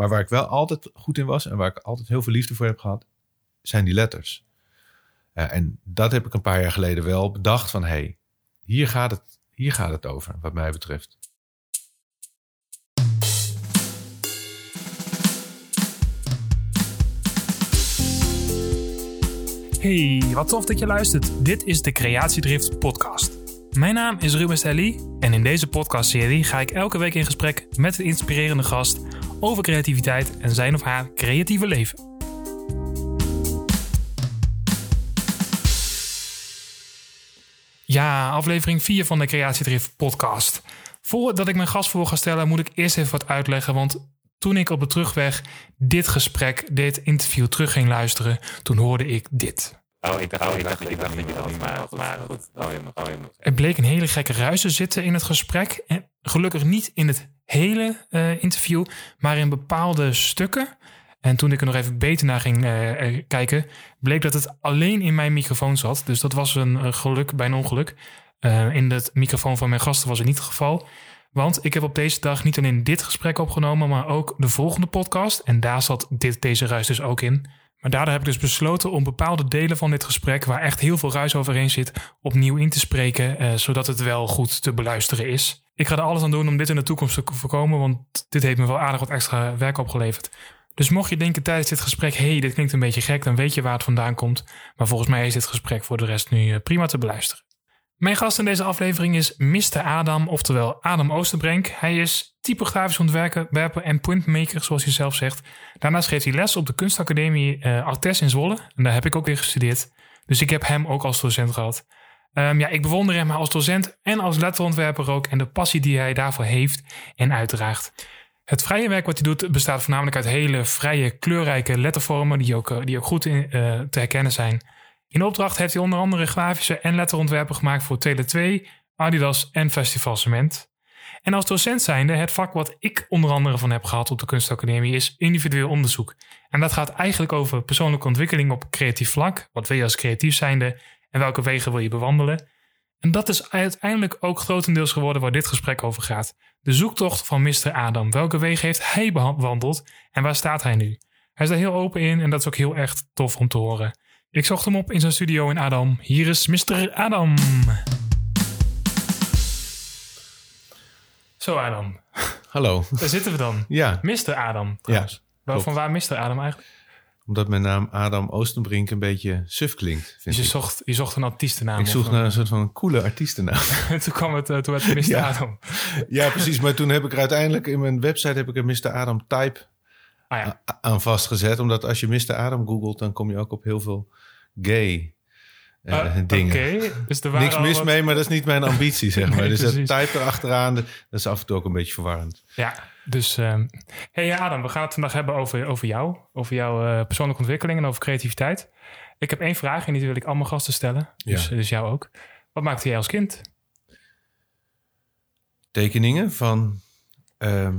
Maar waar ik wel altijd goed in was en waar ik altijd heel veel liefde voor heb gehad, zijn die letters. En dat heb ik een paar jaar geleden wel bedacht van, hé, hey, hier, gaat het, hier gaat het over, wat mij betreft. Hey, wat tof dat je luistert. Dit is de Creatiedrift podcast. Mijn naam is Ruben Stelly en in deze podcastserie ga ik elke week in gesprek met een inspirerende gast over creativiteit en zijn of haar creatieve leven. Ja, aflevering 4 van de Creatiedrift podcast. Voordat ik mijn gast voor ga stellen, moet ik eerst even wat uitleggen, want toen ik op de terugweg dit gesprek, dit interview terug ging luisteren, toen hoorde ik dit. Oh, ik dacht, oh, ik dacht, ik dacht dat je dat maar, maar goed. Oh, oh. Er bleek een hele gekke ruis te zitten in het gesprek. En gelukkig niet in het hele uh, interview, maar in bepaalde stukken. En toen ik er nog even beter naar ging uh, kijken, bleek dat het alleen in mijn microfoon zat. Dus dat was een geluk bij een ongeluk. In de microfoon van mijn gasten was het niet het geval. Want ik heb op deze dag niet alleen dit gesprek opgenomen, maar ook de volgende podcast. En daar zat dit, deze ruis dus ook in. Maar daardoor heb ik dus besloten om bepaalde delen van dit gesprek, waar echt heel veel ruis overheen zit, opnieuw in te spreken, eh, zodat het wel goed te beluisteren is. Ik ga er alles aan doen om dit in de toekomst te voorkomen, want dit heeft me wel aardig wat extra werk opgeleverd. Dus mocht je denken tijdens dit gesprek, hey, dit klinkt een beetje gek, dan weet je waar het vandaan komt. Maar volgens mij is dit gesprek voor de rest nu eh, prima te beluisteren. Mijn gast in deze aflevering is Mr. Adam, oftewel Adam Oosterbrenk. Hij is typografisch ontwerper en printmaker, zoals hij zelf zegt. Daarnaast geeft hij les op de kunstacademie uh, Artes in Zwolle. En daar heb ik ook in gestudeerd. Dus ik heb hem ook als docent gehad. Um, ja, ik bewonder hem als docent en als letterontwerper ook. En de passie die hij daarvoor heeft en uitdraagt. Het vrije werk wat hij doet bestaat voornamelijk uit hele vrije, kleurrijke lettervormen... die ook, eh, die ook goed uh, te herkennen zijn... In opdracht heeft hij onder andere grafische en letterontwerpen gemaakt voor Tele 2, Adidas en Festival Cement. En als docent zijnde, het vak wat ik onder andere van heb gehad op de kunstacademie is individueel onderzoek. En dat gaat eigenlijk over persoonlijke ontwikkeling op creatief vlak. Wat wil je als creatief zijnde en welke wegen wil je bewandelen? En dat is uiteindelijk ook grotendeels geworden waar dit gesprek over gaat. De zoektocht van Mr. Adam. Welke wegen heeft hij bewandeld en waar staat hij nu? Hij is daar heel open in en dat is ook heel echt tof om te horen. Ik zocht hem op in zijn studio in Adam. Hier is Mr. Adam. Zo Adam. Hallo. Daar zitten we dan. Ja. Mr. Adam trouwens. Ja, van waar Mr. Adam eigenlijk? Omdat mijn naam Adam Oostenbrink een beetje suf klinkt. Vind dus je, zocht, je zocht een artiestennaam? Ik zocht naar een soort van coole artiestennaam. toen kwam het, uh, toen werd het Mr. Ja. Adam. Ja, precies. Maar toen heb ik er uiteindelijk in mijn website heb ik een Mr. Adam type Ah, ja. aan vastgezet. Omdat als je Mr. Adam googelt, dan kom je ook op heel veel gay uh, dingen. Oké, dus er Niks mis wat... mee, maar dat is niet mijn ambitie, zeg maar. Nee, dus dat precies. type erachteraan, dat is af en toe ook een beetje verwarrend. Ja, dus... Um... hey Adam, we gaan het vandaag hebben over, over jou. Over jouw uh, persoonlijke ontwikkeling en over creativiteit. Ik heb één vraag en die wil ik allemaal gasten stellen. Dus, Ja. dus jou ook. Wat maakte jij als kind? Tekeningen van ehm,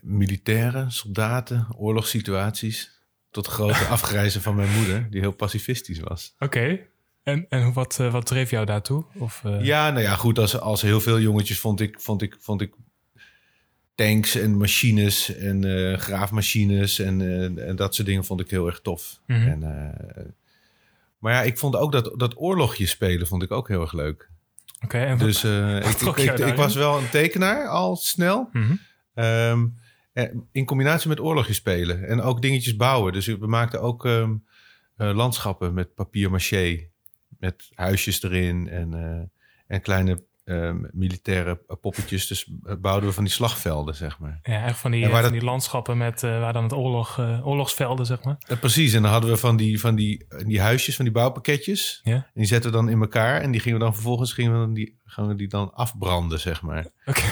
militairen, soldaten, oorlogssituaties. Tot grote afgrijzen van mijn moeder, die heel pacifistisch was. Oké. En, en wat, uh, wat dreef jou daartoe? Of, uh... Ja, nou ja, goed. Als, als heel veel jongetjes vond ik, vond ik, vond ik tanks en machines en uh, graafmachines en, uh, en dat soort dingen vond ik heel erg tof. Mhm. Mm -hmm. en, maar ja, ik vond ook dat, dat oorlogje spelen vond ik ook heel erg leuk. Oké. Okay, dus ik, ik, ik, ik, was wel een tekenaar al snel. Mhm. Um, in combinatie met oorlogje spelen en ook dingetjes bouwen. Dus we maakten ook um, landschappen met papier maché, met huisjes erin en, en kleine um, militaire poppetjes. Dus bouwden we van die slagvelden, zeg maar. Ja, echt van die, van dat... die landschappen met uh, waar dan het oorlog, uh, oorlogsvelden, zeg maar. Uh, precies, en dan hadden we van die, van die, die huisjes, van die bouwpakketjes. Ja. En die zetten we dan in elkaar en die gingen we dan vervolgens gingen we dan die, gaan we die dan afbranden, zeg maar. Okay.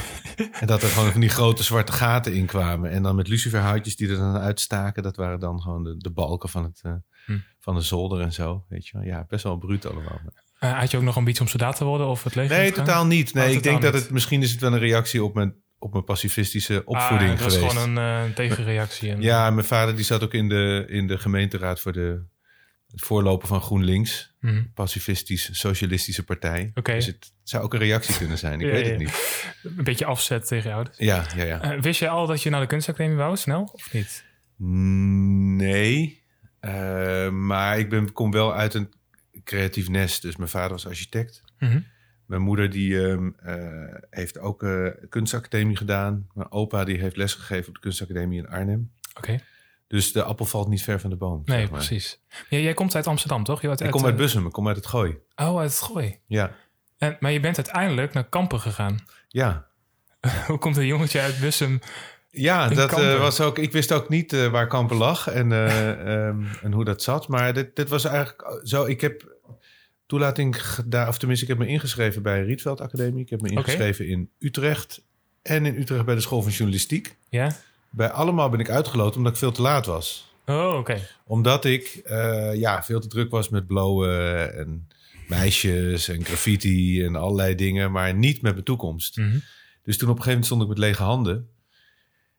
en dat er gewoon van die grote zwarte gaten in kwamen. En dan met luciferhoutjes die er dan uitstaken. Dat waren dan gewoon de, de balken van, het, hm. van de zolder en zo. Weet je wel. Ja, best wel bruut allemaal. Uh, had je ook nog ambitie om soldaat te worden of het leger Nee, totaal niet. Nee, Oh, ik totaal denk dat het misschien is het wel een reactie op mijn, op mijn pacifistische opvoeding ah, dat geweest. was gewoon een uh, tegenreactie. En, ja, mijn vader die zat ook in de, in de gemeenteraad voor de het voorloper van GroenLinks. Mhm. Pacifistisch-socialistische partij. Oké. Dus het zou ook een reactie kunnen zijn. Ik Ja, weet ja. het niet. Een beetje afzet tegen jou. dus. Ja, ja, ja. Eh, wist je al dat je naar de kunstacademie wou, snel? Of niet? Nee. Eh, maar ik ben, kom wel uit een creatief nest. Dus mijn vader was architect. Mhm. Mijn moeder die, ehm, eh, heeft ook eh kunstacademie gedaan. Mijn opa die heeft lesgegeven op de kunstacademie in Arnhem. Oké. Dus de appel valt niet ver van de boom. Nee, zeg maar. precies. Ja, jij komt uit Amsterdam, toch? Je bent Ik kom uit eh, Bussum, ik kom uit het Gooi. Oh, uit het Gooi. Ja, En, maar je bent uiteindelijk naar Kampen gegaan. ja. Hoe komt een jongetje uit Bussum? Ja, In dat was ook. Ik wist ook niet waar Kampen lag en, eh, ehm, en hoe dat zat. Maar dit, dit was eigenlijk zo. Ik heb toelating gedaan, of tenminste, ik heb me ingeschreven bij Rietveld Academie. Ik heb me ingeschreven in Utrecht en in Utrecht bij de School van Journalistiek. Ja? Bij allemaal ben ik uitgeloten omdat ik veel te laat was. Oh, oké. Omdat ik eh, ja, veel te druk was met blowen en meisjes en graffiti en allerlei dingen, maar niet met mijn toekomst. Mhm. Dus toen op een gegeven moment stond ik met lege handen.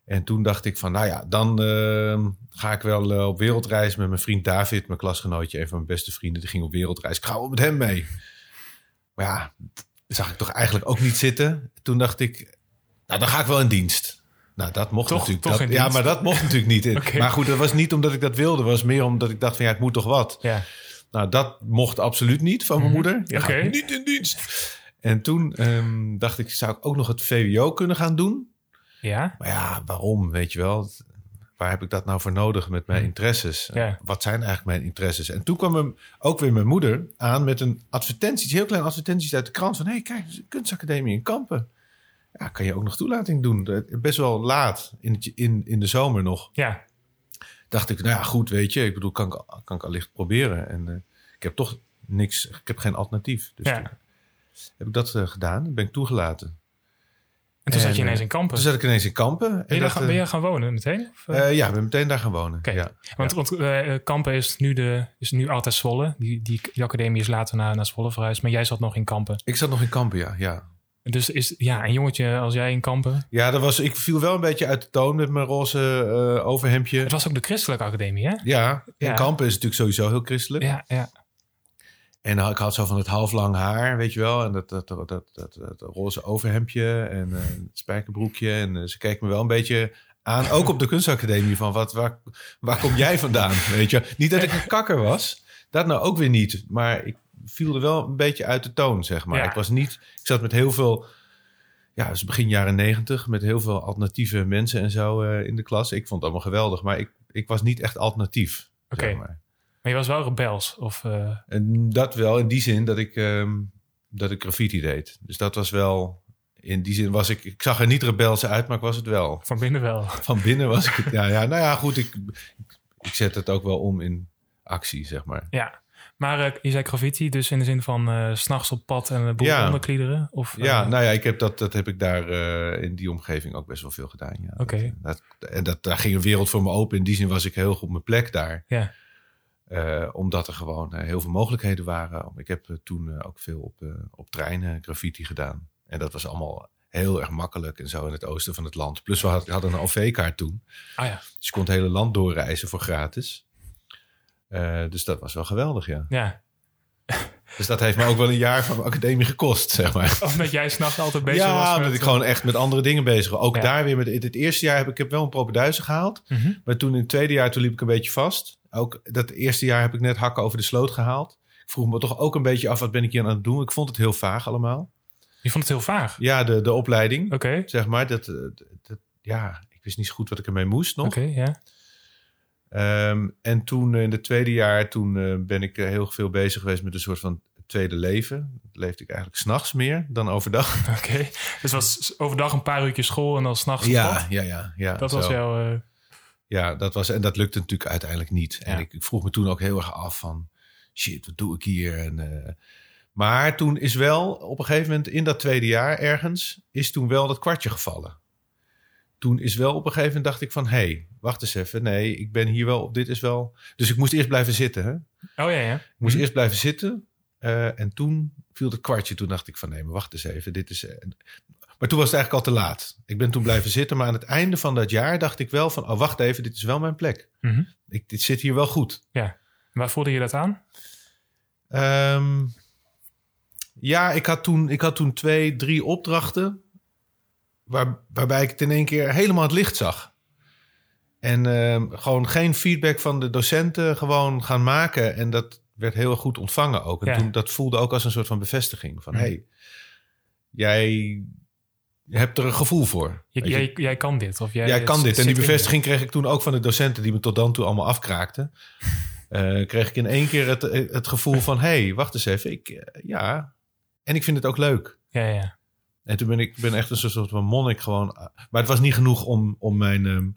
En toen dacht ik van, nou ja, dan eh, ga ik wel eh, op wereldreis met mijn vriend David, mijn klasgenootje, een van mijn beste vrienden. Die ging op wereldreis. Ik ga wel met hem mee. Maar ja, dat zag ik toch eigenlijk ook niet zitten. Toen dacht ik, nou dan ga ik wel in dienst. Nou, dat mocht Toch- natuurlijk. toch dat, ja, maar dat mocht natuurlijk niet. Maar goed, dat was niet omdat ik dat wilde. Het was meer omdat ik dacht van, ja, ik moet toch wat. Ja. Nou, dat mocht absoluut niet van mijn Mhm. moeder. Ja, niet in dienst. En toen ehm, dacht ik, zou ik ook nog het VWO kunnen gaan doen? Ja? Maar ja, waarom, weet je wel? Waar heb ik dat nou voor nodig met mijn interesses? Mhm. Ja. Wat zijn eigenlijk mijn interesses? En toen kwam hem ook weer mijn moeder aan met een advertentie, heel klein advertenties uit de krant van, hé, hey, kijk, kunstacademie in Kampen. Ja, kan je ook nog toelating doen? Eh, Best wel laat, in, het, in, in de zomer nog Ja. dacht ik, nou ja, goed, weet je, ik bedoel, kan ik, kan ik allicht proberen. En eh, ik heb toch niks, ik heb geen alternatief. Dus Ja. heb ik dat eh, gedaan, ben ik toegelaten. En toen En, zat je ineens eh, in Kampen. Toen zat ik ineens in Kampen. ben, En je daar dat, gaan, eh, ben je gaan wonen meteen? Of, eh? eh, ja, ik ben meteen daar gaan wonen. Ja. want want eh, Kampen is nu, de, is nu altijd Zwolle. Die, die, die academie is later naar, naar Zwolle verhuisd. Maar jij zat nog in Kampen. Ik zat nog in Kampen, ja. ja. Dus is ja, een jongetje als jij in Kampen. Ja, dat was, ik viel wel een beetje uit de toon met mijn roze eh, overhemdje. Het was ook de christelijke academie, hè? Ja, en Ja. Kampen is natuurlijk sowieso heel christelijk. Ja, ja. En ik had zo van het halflang haar, weet je wel. En dat, dat, dat, dat, dat, roze overhemdje en eh, het spijkerbroekje. En eh, ze keek me wel een beetje aan. Ook op de kunstacademie van, wat, waar, waar kom jij vandaan? Weet je, niet dat ik een kakker was. Dat nou ook weer niet. Maar ik viel er wel een beetje uit de toon, zeg maar. Ja. Ik was niet, ik zat met heel veel... Ja, begin jaren negentig met heel veel alternatieve mensen en zo eh, in de klas. Ik vond het allemaal geweldig, maar ik, ik was niet echt alternatief. Oké. zeg maar. Maar je was wel rebels. Of, eh, En dat wel in die zin dat ik, ehm, dat ik graffiti deed. Dus dat was wel... In die zin was ik... Ik zag er niet rebels uit, maar ik was het wel. van binnen wel. Van binnen was ik het... Ja, ja nou ja, goed. Ik, ik zet het ook wel om in actie, zeg maar. Ja. Maar eh, je zei graffiti, dus in de zin van eh, s s'nachts op pad en boel Ja. onderkliederen? Of, Ja, nou ja, ik heb dat, dat heb ik daar in die omgeving ook best wel veel gedaan. Ja. Oké. Dat, dat, en dat, daar ging een wereld voor me open. In die zin was ik heel goed op mijn plek daar. Ja. Eh, omdat er gewoon eh, heel veel mogelijkheden waren. Ik heb eh, toen ook veel op, op treinen graffiti gedaan. En dat was allemaal heel erg makkelijk en zo in het oosten van het land. Plus we had- hadden een OV-kaart toen. Ah ja. Dus je kon het hele land doorreizen voor gratis. Dus dat was wel geweldig, ja. Ja. Dus dat heeft me ook wel een jaar van mijn academie gekost, zeg maar. Omdat jij s'nachts altijd bezig ja, was met... omdat ik gewoon echt met andere dingen bezig was. Ook Ja. daar weer met in het eerste jaar heb ik, ik heb wel een propenduizen gehaald. Mhm. Maar toen in het tweede jaar, toen liep ik een beetje vast. Ook dat eerste jaar heb ik net hakken over de sloot gehaald. Ik vroeg me toch ook een beetje af, wat ben ik hier aan het doen? Ik vond het heel vaag allemaal. Je vond het heel vaag. Ja, de, de opleiding, Oké. zeg maar. Dat, eh, dat, ja, ik wist niet zo goed wat ik ermee moest nog. Oké, ja. Ehm, en toen eh, in het tweede jaar, toen eh, ben ik eh, heel veel bezig geweest met een soort van tweede leven. Dat leefde ik eigenlijk s'nachts meer dan overdag. Oké. Dus was overdag een paar uurtjes school en dan s'nachts Ja, pad? ja, ja. ja Dat was jouw... Ja, dat was, en dat lukte natuurlijk uiteindelijk niet. En ik, ik vroeg me toen ook heel erg af van, shit, wat doe ik hier? En, maar toen is wel, op een gegeven moment in dat tweede jaar ergens, is toen wel dat kwartje gevallen. Toen is wel op een gegeven moment dacht ik van, hé, hey, wacht eens even. Nee, ik ben hier wel op, dit is wel... Dus ik moest eerst blijven zitten, hè? Oh ja, ja. Ik moest Mhm. eerst blijven zitten. eh, en toen viel het kwartje. Toen dacht ik van nee, maar wacht eens even. Dit is, eh, maar toen was het eigenlijk al te laat. Ik ben toen blijven zitten. Maar aan het einde van dat jaar dacht ik wel van... oh, wacht even, dit is wel mijn plek. Mhm. Ik, dit zit hier wel goed. Ja. Waar voelde je dat aan? Ehm, ja, ik had, toen, ik had toen twee, drie opdrachten. Waar, waarbij ik het in één keer helemaal het licht zag. En ehm, gewoon geen feedback van de docenten, gewoon gaan maken. En dat werd heel goed ontvangen ook. En Ja. toen, dat voelde ook als een soort van bevestiging. Van, Mhm. hey, jij hebt er een gevoel voor. Je- Weet je? jij, jij kan dit. Of jij, Jij kan dit. En die bevestiging kreeg ik toen ook van de docenten die me tot dan toe allemaal afkraakten. Eh, kreeg ik in één keer het, het gevoel van: hé, hey, wacht eens even. Ik, eh, ja. En ik vind het ook leuk. Ja, ja. En toen ben ik ben echt een soort van monnik gewoon. Maar het was niet genoeg om, om, mijn, ehm,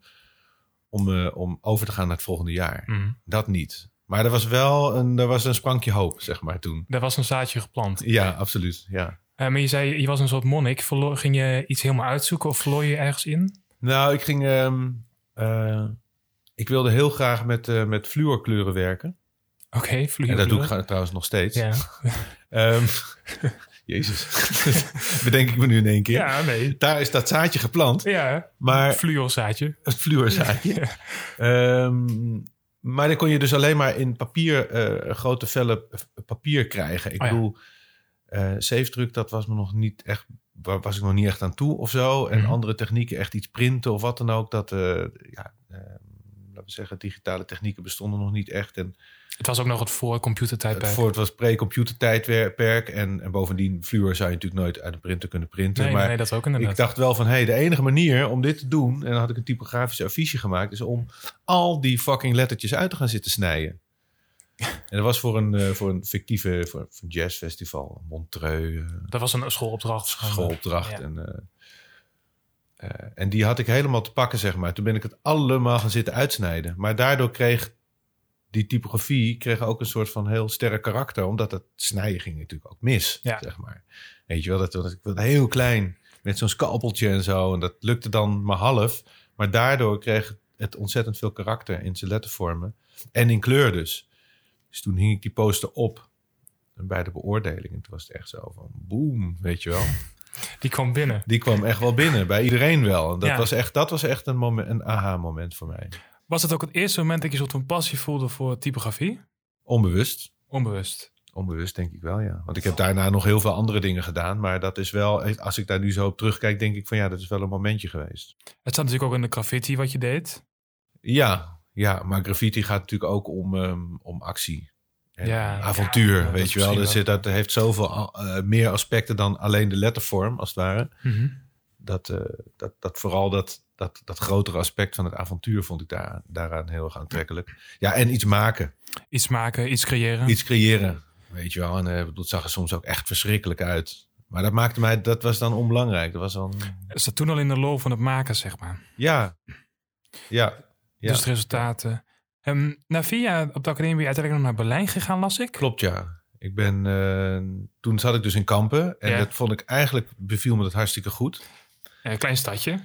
om, eh, om over te gaan naar het volgende jaar. Mhm. Dat niet. Maar er was wel een, er was een sprankje hoop, zeg maar, toen. Daar was een zaadje geplant. Ja, absoluut. Ja. Eh, maar je zei, je was een soort monnik. Verlo- ging je iets helemaal uitzoeken of verloor je ergens in? Nou, ik ging. ehm, eh, ik wilde heel graag met, eh met fluorkleuren werken. Oké, vloeien. En dat doe ik trouwens nog steeds. Ja. Ehm, Jezus. Bedenk ik me nu in één keer. ja, nee. Daar is dat zaadje geplant. Ja, Maar fluorzaadje. het fluorzaadje. Ehm, maar dan kon je dus alleen maar in papier, eh, grote vellen papier krijgen. Ik Oh ja. bedoel, eh zeefdruk, dat was me nog niet echt, waar was ik nog niet echt aan toe of zo. En Mhm. andere technieken, echt iets printen of wat dan ook. Dat, eh, ja, eh, we zeggen, digitale technieken bestonden nog niet echt. En Het was ook nog het voor computertijdperk. voor, het was pre-computertijdperk. En, en bovendien, fluor zou je natuurlijk nooit uit een printer kunnen printen. Nee, maar nee, dat ook inderdaad. ik dacht wel van, hé, hey, de enige manier om dit te doen... en dan had ik een typografische affiche gemaakt... is om al die fucking lettertjes uit te gaan zitten snijden. En dat was voor een, eh, voor een fictieve voor, voor een jazzfestival. Montreux, eh, Dat was een schoolopdracht. schoolopdracht. Ja. En, eh, eh, en die had ik helemaal te pakken, zeg maar. Toen ben ik het allemaal gaan zitten uitsnijden. Maar daardoor kreeg die typografie kreeg ook een soort van heel sterk karakter. Omdat het snijden ging natuurlijk ook mis, Ja. zeg maar. Weet je wel, dat, dat ik wilde heel klein met zo'n scalpeltje en zo. En dat lukte dan maar half. Maar daardoor kreeg het ontzettend veel karakter in zijn lettervormen. En in kleur dus. Dus toen hing ik die poster op bij de beoordeling. En toen was het echt zo van boom, weet je wel. Die kwam binnen. Die kwam echt wel binnen, bij iedereen wel. Dat, Ja. was echt, dat was echt een, moment, een aha-moment voor mij. Was het ook het eerste moment dat je soort van passie voelde voor typografie? Onbewust. Onbewust. Onbewust denk ik wel, ja. Want ik heb daarna nog heel veel andere dingen gedaan. Maar dat is wel, als ik daar nu zo op terugkijk, denk ik van ja, dat is wel een momentje geweest. Het staat natuurlijk ook in de graffiti wat je deed. Ja, ja maar graffiti gaat natuurlijk ook om, ehm, om actie. En Ja, avontuur, ja, weet je wel. Dat, zit, dat heeft zoveel eh, meer aspecten dan alleen de lettervorm, als het ware. Dat, eh, dat, dat vooral dat, dat, dat grotere aspect van het avontuur vond ik daar, daaraan heel erg aantrekkelijk. Ja, en iets maken. Iets maken, iets creëren. Iets creëren, weet je wel. En eh, dat zag er soms ook echt verschrikkelijk uit. Maar dat maakte mij, dat was dan onbelangrijk. Dat was dan, Is dat toen al in de loop van het maken, zeg maar. ja, ja, ja. Dus resultaten. Ehm, na vier jaar op de academie ben je uiteindelijk nog naar Berlijn gegaan, las ik. klopt ja. Ik ben, eh, toen zat ik dus in Kampen en Ja. dat vond ik eigenlijk, beviel me dat hartstikke goed. Een klein stadje.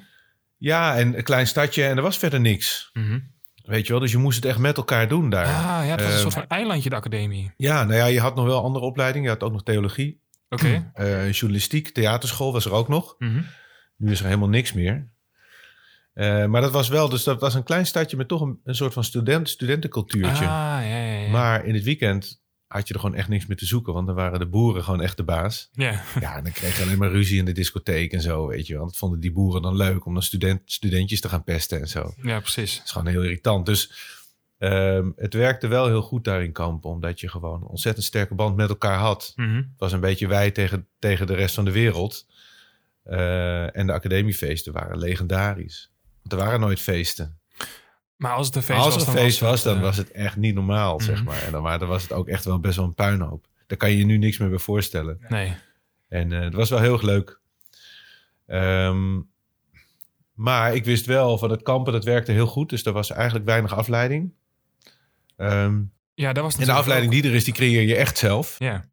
Ja, en een klein stadje en er was verder niks. Weet je wel, dus je moest het echt met elkaar doen daar. Ah, ja, het was een Eh, soort van eilandje, de academie. Ja, nou ja, je had nog wel andere opleidingen. Je had ook nog theologie, Oké. eh, journalistiek, theaterschool was er ook nog. Mhm. Nu is er helemaal niks meer. Eh, maar dat was wel, dus dat was een klein stadje met toch een, een soort van student, studentencultuurtje. Ah, ja, ja, ja. Maar in het weekend had je er gewoon echt niks meer te zoeken, want dan waren de boeren gewoon echt de baas. Ja, Ja, en dan kreeg je alleen maar ruzie in de discotheek en zo, weet je wel. Dat vonden die boeren dan leuk om dan student, studentjes te gaan pesten en zo. ja, precies. Dat is gewoon heel irritant. Dus ehm, het werkte wel heel goed daar in Kampen, omdat je gewoon een ontzettend sterke band met elkaar had. Mhm. Het was een beetje wij tegen, tegen de rest van de wereld. Eh, en de academiefeesten waren legendarisch. Er waren nooit feesten. Maar als het een feest Als was, een dan feest was, was, het, dan eh, was het echt niet normaal, zeg Mhm. maar. En dan, dan was het ook echt wel best wel een puinhoop. Daar kan je je nu niks meer bij voorstellen. Nee. En eh, het was wel heel erg leuk. Ehm, maar ik wist wel van het kampen, dat werkte heel goed. Dus er was eigenlijk weinig afleiding. Ehm, Ja, dat was en de afleiding ook- die er is, die creëer je echt zelf. Ja.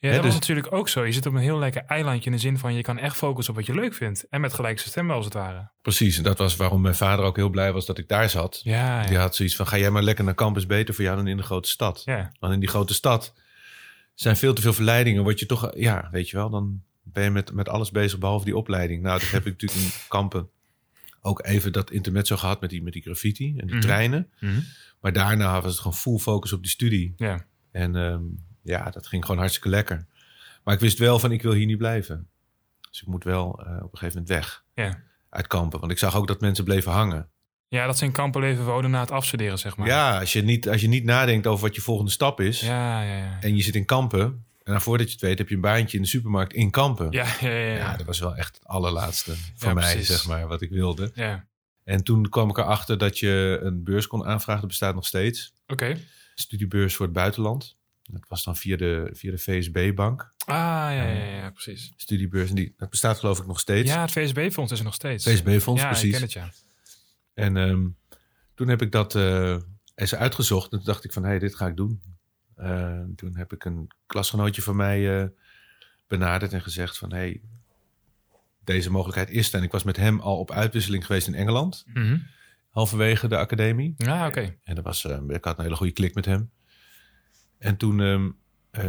Ja, dat was dus- natuurlijk ook zo. Je zit op een heel lekker eilandje in de zin van je kan echt focussen op wat je leuk vindt. En met gelijkse stemmen als het ware. Precies, en dat was waarom mijn vader ook heel blij was dat ik daar zat. Ja, Die had zoiets van, ga jij maar lekker naar kamp, is beter voor jou dan in de grote stad. ja. Want in die grote stad zijn veel te veel verleidingen. Word je toch, ja, weet je wel, dan ben je met, met alles bezig behalve die opleiding. Nou, dat heb ik natuurlijk in kampen ook even dat intermezzo gehad met die, met die graffiti en die Mhm. treinen. Mhm. Maar daarna was het gewoon full focus op die studie. Ja. En ehm, ja, dat ging gewoon hartstikke lekker. Maar ik wist wel van, ik wil hier niet blijven. Dus ik moet wel eh, op een gegeven moment weg Ja. uit kampen. Want ik zag ook dat mensen bleven hangen. ja, dat ze in kampen leven wonen na het afstuderen, zeg maar. Ja, als je, niet, als je niet nadenkt over wat je volgende stap is... Ja, ja, ja. en je zit in kampen... en dan voordat je het weet heb je een baantje in de supermarkt in kampen. Ja, ja, ja. Ja, dat was wel echt het allerlaatste voor mij, precies. zeg maar, wat ik wilde. ja. En toen kwam ik erachter dat je een beurs kon aanvragen. Dat bestaat nog steeds. Oké. Studiebeurs voor het buitenland. Dat was dan via de, via de VSB-bank. Ah, ja, ja, ja, ja, precies. Studiebeurs. En die, dat bestaat geloof ik nog steeds. Ja, het VSB-fonds is er nog steeds. VSB-fonds, ja, precies. ik ken het, ja. En ehm, toen heb ik dat eh, eens uitgezocht. En toen dacht ik van, hé, hey, dit ga ik doen. Eh, toen heb ik een klasgenootje van mij eh, benaderd en gezegd van... hé, hey, deze mogelijkheid is er. En ik was met hem al op uitwisseling geweest in Engeland. Mhm. Halverwege de academie. Ja, oké. En dat was, eh, ik had een hele goede klik met hem. En toen ehm, eh,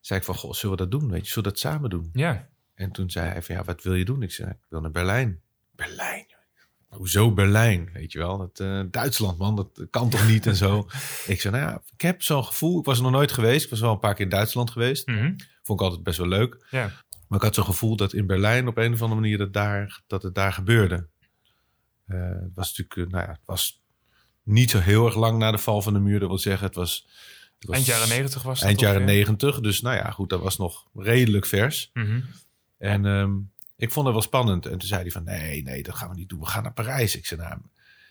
zei ik van, goh, zullen we dat doen? Weet je, zullen we dat samen doen? Ja. En toen zei hij van, ja, wat wil je doen? Ik zei, ik wil naar Berlijn. Berlijn? Hoezo Berlijn? Weet je wel, dat, eh, Duitsland, man, dat kan toch niet en zo. ik zei, nou ja, ik heb zo'n gevoel. Ik was er nog nooit geweest. Ik was wel een paar keer in Duitsland geweest. Mhm. Vond ik altijd best wel leuk. Ja. Maar ik had zo'n gevoel dat in Berlijn op een of andere manier dat, daar, dat het daar gebeurde. Eh, het was natuurlijk, nou ja, het was niet zo heel erg lang na de val van de muur. Dat wil zeggen, het was... Het was Eind jaren negentig was dat Eind jaren negentig. Dus nou ja, goed, dat was nog redelijk vers. Mhm. En ehm, ik vond het wel spannend. En toen zei hij van, nee, nee, dat gaan we niet doen. We gaan naar Parijs. Ik zei, nou,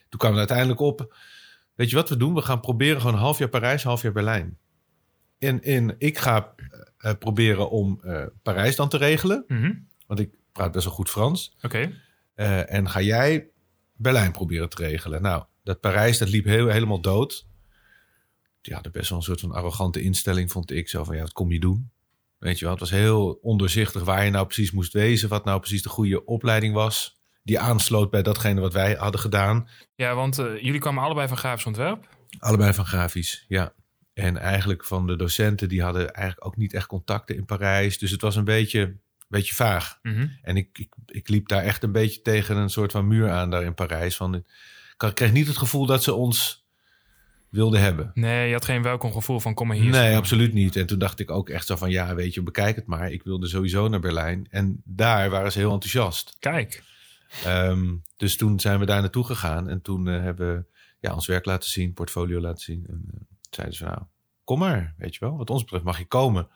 toen kwamen we uiteindelijk op. Weet je wat we doen? We gaan proberen gewoon een half jaar Parijs, half jaar Berlijn. En, en ik ga eh, eh, proberen om eh, Parijs dan te regelen. Mhm. Want ik praat best wel goed Frans. Oké. En ga jij Berlijn proberen te regelen. Nou, dat Parijs, dat liep heel, helemaal dood. Die hadden best wel een soort van arrogante instelling, vond ik. Zo van, ja, wat kom je doen? Weet je wel, het was heel ondoorzichtig waar je nou precies moest wezen. Wat nou precies de goede opleiding was. Die aansloot bij datgene wat wij hadden gedaan. Ja, want eh, jullie kwamen allebei van grafisch ontwerp. Allebei van grafisch, ja. En eigenlijk van de docenten, die hadden eigenlijk ook niet echt contacten in Parijs. Dus het was een beetje, beetje vaag. Mhm. En ik, ik, ik liep daar echt een beetje tegen een soort van muur aan daar in Parijs. Van, ik kreeg niet het gevoel dat ze ons wilden hebben. Nee, je had geen welkom gevoel van kom maar hier. nee, absoluut niet. En toen dacht ik ook echt zo van, ja, weet je, bekijk het maar. Ik wilde sowieso naar Berlijn. En daar waren ze heel enthousiast. Kijk. Ehm, dus toen zijn we daar naartoe gegaan. En toen eh, hebben we ja, ons werk laten zien, portfolio laten zien. En eh, zeiden ze nou, kom maar, weet je wel. Wat ons betreft mag je komen.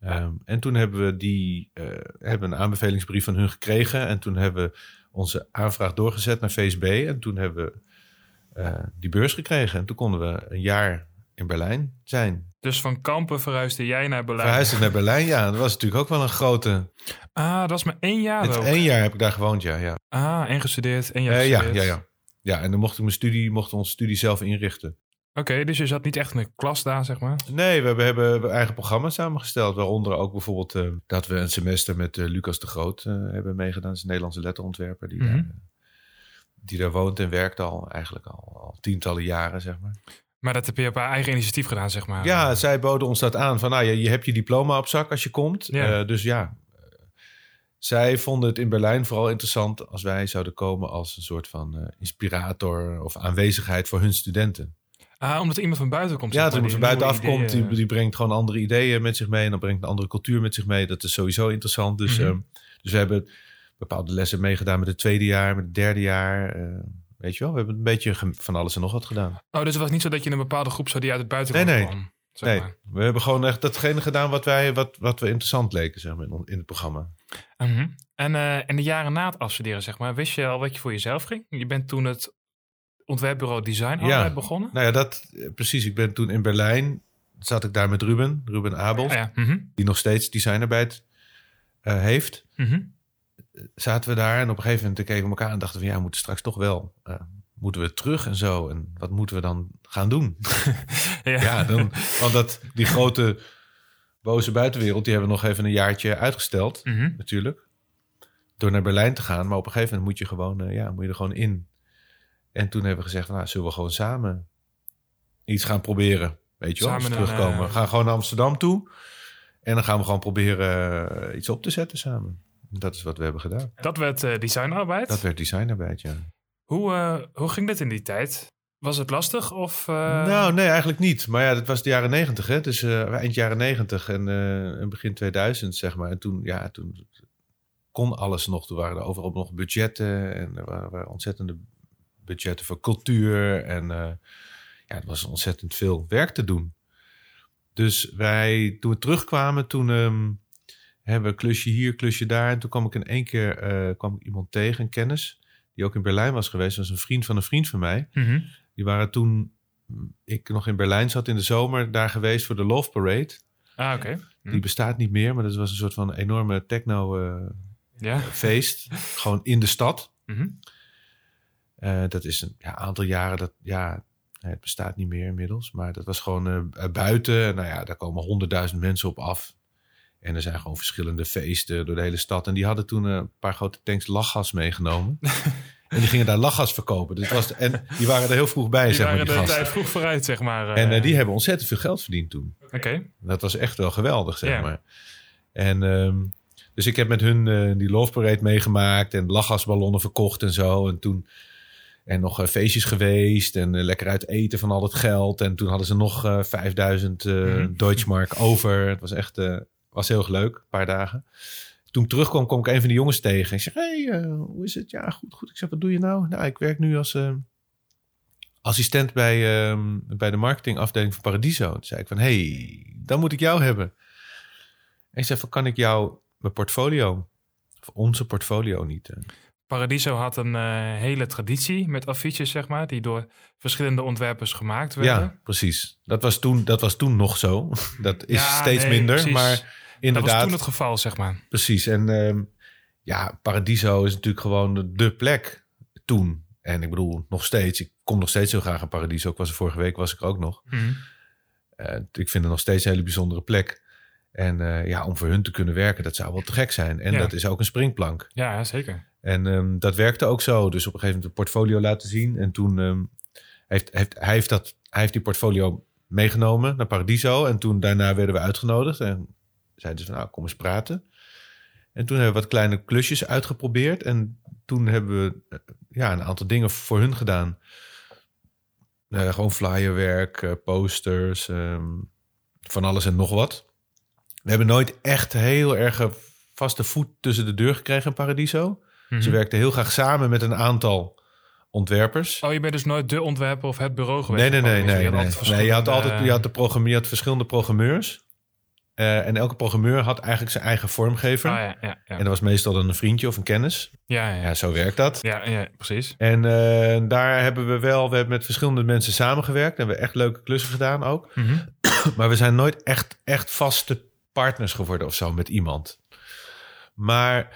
Ehm, en toen hebben we die eh, hebben een aanbevelingsbrief van hun gekregen. En toen hebben we onze aanvraag doorgezet naar VSB. En toen hebben we eh, die beurs gekregen. En toen konden we een jaar in Berlijn zijn. Dus van Kampen verhuisde jij naar Berlijn. Verhuisde naar Berlijn, ja. Dat was natuurlijk ook wel een grote... Ah, dat was maar één jaar Het ook. één jaar heb ik daar gewoond, ja. ja. Ah, en gestudeerd. En je Eh, ja, ja, ja. Ja, en dan mocht ik mijn studie, mochten we onze studie zelf inrichten. Oké, dus je zat niet echt in een klas daar, zeg maar. Nee, we hebben, hebben eigen programma's samengesteld. Waaronder ook bijvoorbeeld eh, dat we een semester met eh, Lucas de Groot eh, hebben meegedaan. Dat is een Nederlandse letterontwerper die, Mhm. daar, die daar woont en werkt al eigenlijk al, al tientallen jaren, zeg maar. Maar dat heb je op haar eigen initiatief gedaan, zeg maar. Ja, zij boden ons dat aan. Van nou, je, je hebt je diploma op zak als je komt. Ja. Dus ja, zij vonden het in Berlijn vooral interessant als wij zouden komen als een soort van inspirator of aanwezigheid voor hun studenten. Ah, omdat er iemand van buiten komt. Ja, iemand van buitenaf nieuwe komt, die, brengt gewoon andere ideeën met zich mee. En dan brengt een andere cultuur met zich mee. Dat is sowieso interessant. Dus, Mhm. ehm, dus we hebben bepaalde lessen meegedaan met het tweede jaar, met het derde jaar. eh, weet je wel, we hebben een beetje van alles en nog wat gedaan. Oh, dus het was niet zo dat je een bepaalde groep zou die uit het buitenland Nee, nee. kwam. Zeg nee, maar. we hebben gewoon echt datgene gedaan wat, wij, wat, wat we interessant leken zeg maar, in, het programma. Mhm. En eh, in de jaren na het afstuderen, zeg maar, wist je al wat je voor jezelf ging? Je bent toen het ontwerpbureau Design Ja. Begonnen? Nou ja, dat precies. Ik ben toen in Berlijn, zat ik daar met Ruben, Ruben Abel, ja. mhm. die nog steeds designarbeid eh, heeft. Mhm. zaten we daar en op een gegeven moment keken we elkaar en dachten we, ja, we moeten straks toch wel, eh, moeten we terug en zo. En wat moeten we dan gaan doen? Ja. ja, dan, want dat, die grote boze buitenwereld, die hebben we nog even een jaartje uitgesteld, Mhm. natuurlijk. Door naar Berlijn te gaan, maar op een gegeven moment moet je gewoon, eh, ja, moet je er gewoon in. En toen hebben we gezegd, nou, zullen we gewoon samen iets gaan proberen? Weet je wel, Samen terugkomen. eh, We gaan gewoon naar Amsterdam toe. En dan gaan we gewoon proberen eh, iets op te zetten samen. Dat is wat we hebben gedaan. Dat werd eh, designarbeid. Dat werd designarbeid, ja. Hoe, eh, hoe ging dit in die tijd? Was het lastig? Of, eh, Nou, nee, eigenlijk niet. Maar ja, dat was de jaren negentig, hè. Dus eh, eind jaren negentig en, eh, en begin 2000, zeg maar. En toen, ja, toen kon alles nog. Toen waren er overal nog budgetten en er waren, waren ontzettende budgetten voor cultuur. En eh, ja, het was ontzettend veel werk te doen. Dus wij, toen we terugkwamen, toen ehm, hebben we klusje hier, klusje daar. En toen kwam ik in één keer eh, kwam ik iemand tegen, een kennis, die ook in Berlijn was geweest. Dat was een vriend van een vriend van mij. mhm. Die waren toen mm, ik nog in Berlijn zat in de zomer daar geweest voor de Love Parade. Ah, oké. Hm. Die bestaat niet meer, maar dat was een soort van enorme techno eh, Ja. Gewoon in de stad. Mhm. Eh, dat is een ja, aantal jaren, dat, ja, het bestaat niet meer inmiddels. Maar dat was gewoon eh, buiten. Nou ja, daar komen honderdduizend mensen op af. En er zijn gewoon verschillende feesten door de hele stad. En die hadden toen eh, een paar grote tanks lachgas meegenomen. en die gingen daar lachgas verkopen. Dus was, en die waren er heel vroeg bij, Die zeg maar, waren die de gasten. tijd vroeg vooruit, zeg maar. En eh. eh, die hebben ontzettend veel geld verdiend toen. Oké. Dat was echt wel geweldig, zeg maar. En ehm, dus ik heb met hun eh, die Love Parade meegemaakt en lachgasballonnen verkocht en zo. En toen en nog eh, feestjes geweest en eh, lekker uit eten van al het geld. En toen hadden ze nog eh 5000 eh Mhm. Deutschmark over. Het was echt was heel erg leuk, een paar dagen. Toen ik terugkwam, kwam ik een van die jongens tegen. Ik zeg, hey, hoe is het? Ja, goed, goed. Ik zeg, wat doe je nou? Nou, ik werk nu als assistent bij, ehm, bij de marketingafdeling van Paradiso. Toen zei ik van, hey, dan moet ik jou hebben. En ik zei van, kan ik jou mijn portfolio, of onze portfolio niet? Paradiso had een eh, hele traditie met affiches, zeg maar, die door verschillende ontwerpers gemaakt werden. Ja, precies. Dat was toen, dat was toen nog zo. Dat is Ja, steeds nee, minder, precies. maar Dat inderdaad. was toen het geval, zeg maar. Precies. En ehm, ja, Paradiso is natuurlijk gewoon de, de plek toen. En ik bedoel, nog steeds. Ik kom nog steeds heel graag aan Paradiso. Ik was er vorige week, was ik er ook nog. Mhm. Eh, ik vind het nog steeds een hele bijzondere plek. En eh, ja, om voor hun te kunnen werken, dat zou wel te gek zijn. En Ja. dat is ook een springplank. Ja, zeker. En ehm, dat werkte ook zo. Dus op een gegeven moment een portfolio laten zien. En toen ehm, heeft, heeft hij, heeft dat, hij heeft die portfolio meegenomen naar Paradiso. En toen daarna werden we uitgenodigd. En zeiden ze van, nou, kom eens praten. En toen hebben we wat kleine klusjes uitgeprobeerd. En toen hebben we eh, ja, een aantal dingen voor hun gedaan. Eh, gewoon flyerwerk, eh, posters, ehm, van alles en nog wat. We hebben nooit echt heel erg vaste voet tussen de deur gekregen in Paradiso. Mhm. Ze werkten heel graag samen met een aantal ontwerpers. Oh, je bent dus nooit de ontwerper of het bureau geweest? nee, nee, nee, nee. Je nee. had nee je, had verschillende, altijd, je, had de programme, je had verschillende programmeurs. Eh, en elke programmeur had eigenlijk zijn eigen vormgever. Ah, ja, ja, ja. En dat was meestal dan een vriendje of een kennis. ja, ja, Ja, ja. zo werkt dat. ja, ja, precies. En eh, daar hebben we wel, we hebben met verschillende mensen samengewerkt. En we hebben echt leuke klussen gedaan ook. Mhm. Maar we zijn nooit echt, echt vaste partners geworden of zo met iemand. Maar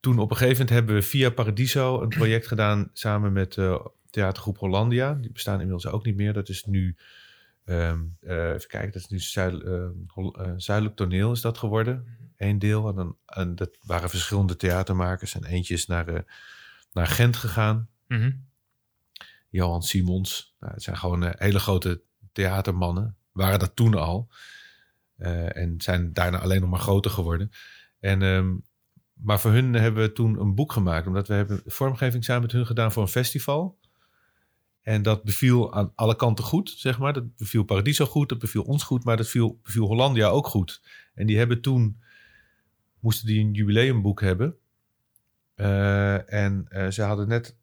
toen op een gegeven moment hebben we via Paradiso een project gedaan samen met eh theatergroep Hollandia. Die bestaan inmiddels ook niet meer. Dat is nu, eh, even kijken, dat is nu zuid, eh, Zuidelijk Toneel is dat geworden. Eén deel. En, dan, en dat waren verschillende theatermakers. En eentje is naar, naar Gent gegaan. Mhm. Johan Simons. Nou, het zijn gewoon hele grote theatermannen. Waren dat toen al. En zijn daarna alleen nog maar groter geworden. En, ehm, maar voor hun hebben we toen een boek gemaakt. Omdat we hebben vormgeving samen met hun gedaan voor een festival. En dat beviel aan alle kanten goed, zeg maar. Dat beviel Paradiso goed, dat beviel ons goed. Maar dat viel, beviel Hollandia ook goed. En die hebben toen... Moesten die een jubileumboek hebben. Eh, en eh, ze hadden net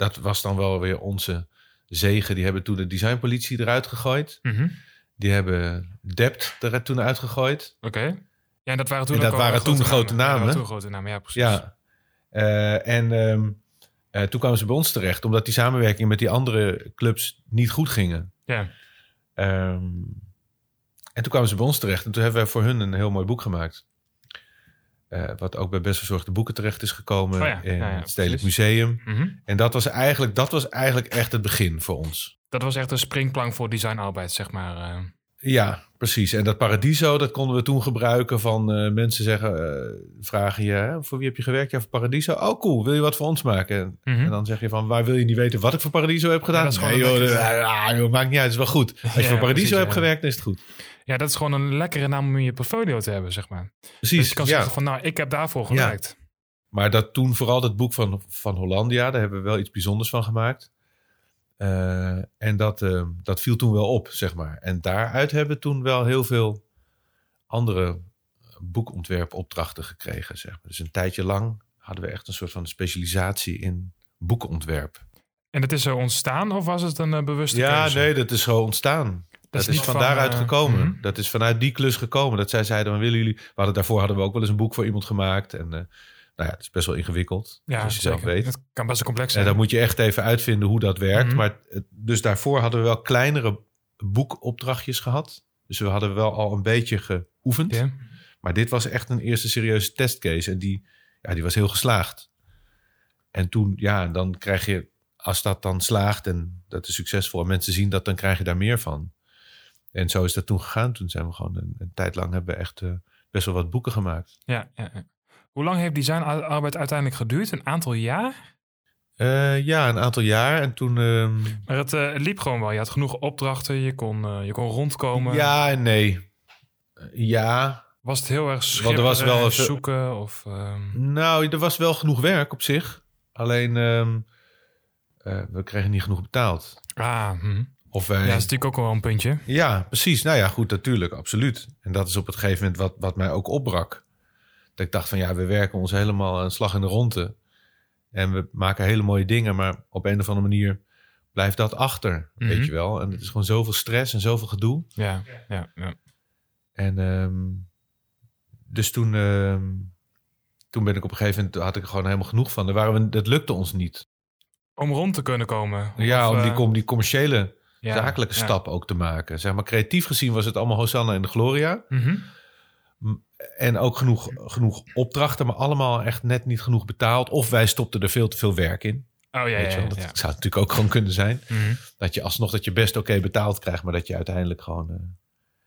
dat was dan wel weer onze zegen. Die hebben toen de designpolitie eruit gegooid. Mhm. Die hebben Dept er toen uitgegooid. Oké. Ja, dat waren toen En dat ook al waren toen grote namen, toen grote ja, precies. Ja. Eh, en ehm, eh, toen kwamen ze bij ons terecht. Omdat die samenwerking met die andere clubs niet goed gingen. Ja. Ehm, en toen kwamen ze bij ons terecht. En toen hebben we voor hun een heel mooi boek gemaakt. Eh, wat ook bij Best Verzorgde Boeken terecht is gekomen. Oh ja, in ja, het Stedelijk precies. Museum. Mhm. En dat was, eigenlijk, dat was eigenlijk echt het begin voor ons. Dat was echt een springplank voor designarbeid, zeg maar. Eh. Ja, precies. En dat Paradiso, dat konden we toen gebruiken van eh, mensen zeggen, eh, vragen je, hè, voor wie heb je gewerkt? Ja, voor Paradiso. Oh, cool. Wil je wat voor ons maken? En, Mhm. en dan zeg je van, waar wil je niet weten wat ik voor Paradiso heb gedaan? dat is nee, gewoon joh, beetje- ah, joh, maakt niet uit, het is wel goed. Als je Ja, voor Paradiso precies, hebt ja. gewerkt, dan is het goed. Ja, dat is gewoon een lekkere naam om in je portfolio te hebben, zeg maar. Dus Precies, je kan ja. zeggen van, nou, ik heb daarvoor gewerkt. Maar dat toen vooral dat boek van, van Hollandia, daar hebben we wel iets bijzonders van gemaakt. Eh, en dat, eh, dat viel toen wel op, zeg maar. En daaruit hebben we toen wel heel veel andere boekontwerpopdrachten gekregen, zeg maar. Dus een tijdje lang hadden we echt een soort van specialisatie in boekenontwerp. En dat is zo ontstaan of was het een eh, bewuste Ja, keuze? nee, dat is zo ontstaan. Dat, is, van van, daaruit gekomen. mhm. Dat is vanuit die klus gekomen. Dat zij zeiden, willen jullie... We hadden, daarvoor hadden we ook wel eens een boek voor iemand gemaakt. En nou ja, het is best wel ingewikkeld, Ja, zoals je zeker. zelf weet. Het kan best wel complex En zijn. dan moet je echt even uitvinden hoe dat werkt. Mhm. Maar dus daarvoor hadden we wel kleinere boekopdrachtjes gehad. Dus we hadden wel al een beetje geoefend. Maar dit was echt een eerste serieuze testcase. En die, ja, die was heel geslaagd. En toen, ja, dan krijg je, als dat dan slaagt en dat is succesvol en mensen zien dat, dan krijg je daar meer van. En zo is dat toen gegaan. Toen zijn we gewoon een, een tijd lang hebben we echt eh, best wel wat boeken gemaakt. Ja, ja, ja. Hoe lang heeft designarbeid uiteindelijk geduurd? Een aantal jaar? Eh, ja, een aantal jaar. En toen. ehm, Maar het, eh, het liep gewoon wel. Je had genoeg opdrachten, je kon, eh, je kon rondkomen. ja en nee. Ja, Was het heel erg Want er was wel en even- zoeken? Of, ehm, Nou, er was wel genoeg werk op zich. Alleen, ehm, eh, we kregen niet genoeg betaald. ah, hm. Of wij... Ja, ja, dat is natuurlijk ook wel een puntje. precies. Nou ja, goed, natuurlijk, absoluut. En dat is op het gegeven moment wat, wat mij ook opbrak. Dat ik dacht van, ja, we werken ons helemaal een slag in de ronde. En we maken hele mooie dingen, maar op een of andere manier blijft dat achter, Mhm. weet je wel. En het is gewoon zoveel stress en zoveel gedoe. Ja, ja, ja. En ehm, dus toen, ehm, toen ben ik op een gegeven moment, had ik er gewoon helemaal genoeg van. Daar waren we, dat lukte ons niet. Om rond te kunnen komen. Ja, Of, om die, eh, com- die commerciële, ja, zakelijke ja. stap ook te maken. Zeg maar, creatief gezien was het allemaal Hosanna en de Gloria. Mhm. En ook genoeg, genoeg opdrachten, maar allemaal echt net niet genoeg betaald. Of wij stopten er veel te veel werk in. Oh ja. Dat ja. zou natuurlijk ook gewoon kunnen zijn. Mhm. Dat je alsnog dat je best oké betaald krijgt, maar dat je uiteindelijk gewoon... eh,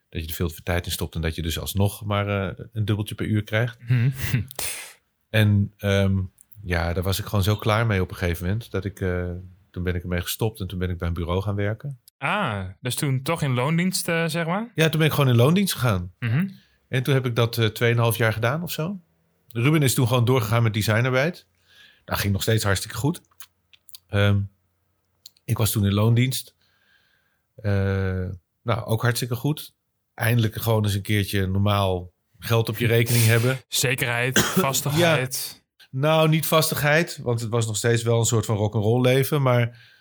dat je er veel te veel tijd in stopt en dat je dus alsnog maar eh, een dubbeltje per uur krijgt. Mhm. En ehm, ja, daar was ik gewoon zo klaar mee op een gegeven moment. Dat ik, eh, toen ben ik ermee gestopt en toen ben ik bij een bureau gaan werken. Ah, dus toen toch in loondienst, zeg maar? Ja, toen ben ik gewoon in loondienst gegaan. Mhm. En toen heb ik dat eh 2,5 jaar gedaan of zo. Ruben is toen gewoon doorgegaan met designarbeid. Dat ging nog steeds hartstikke goed. Ehm, ik was toen in loondienst. Eh, nou, ook hartstikke goed. Eindelijk gewoon eens een keertje normaal geld op je rekening hebben. Zekerheid, vastigheid. Nou, niet vastigheid, want het was nog steeds wel een soort van rock'n'roll leven. Maar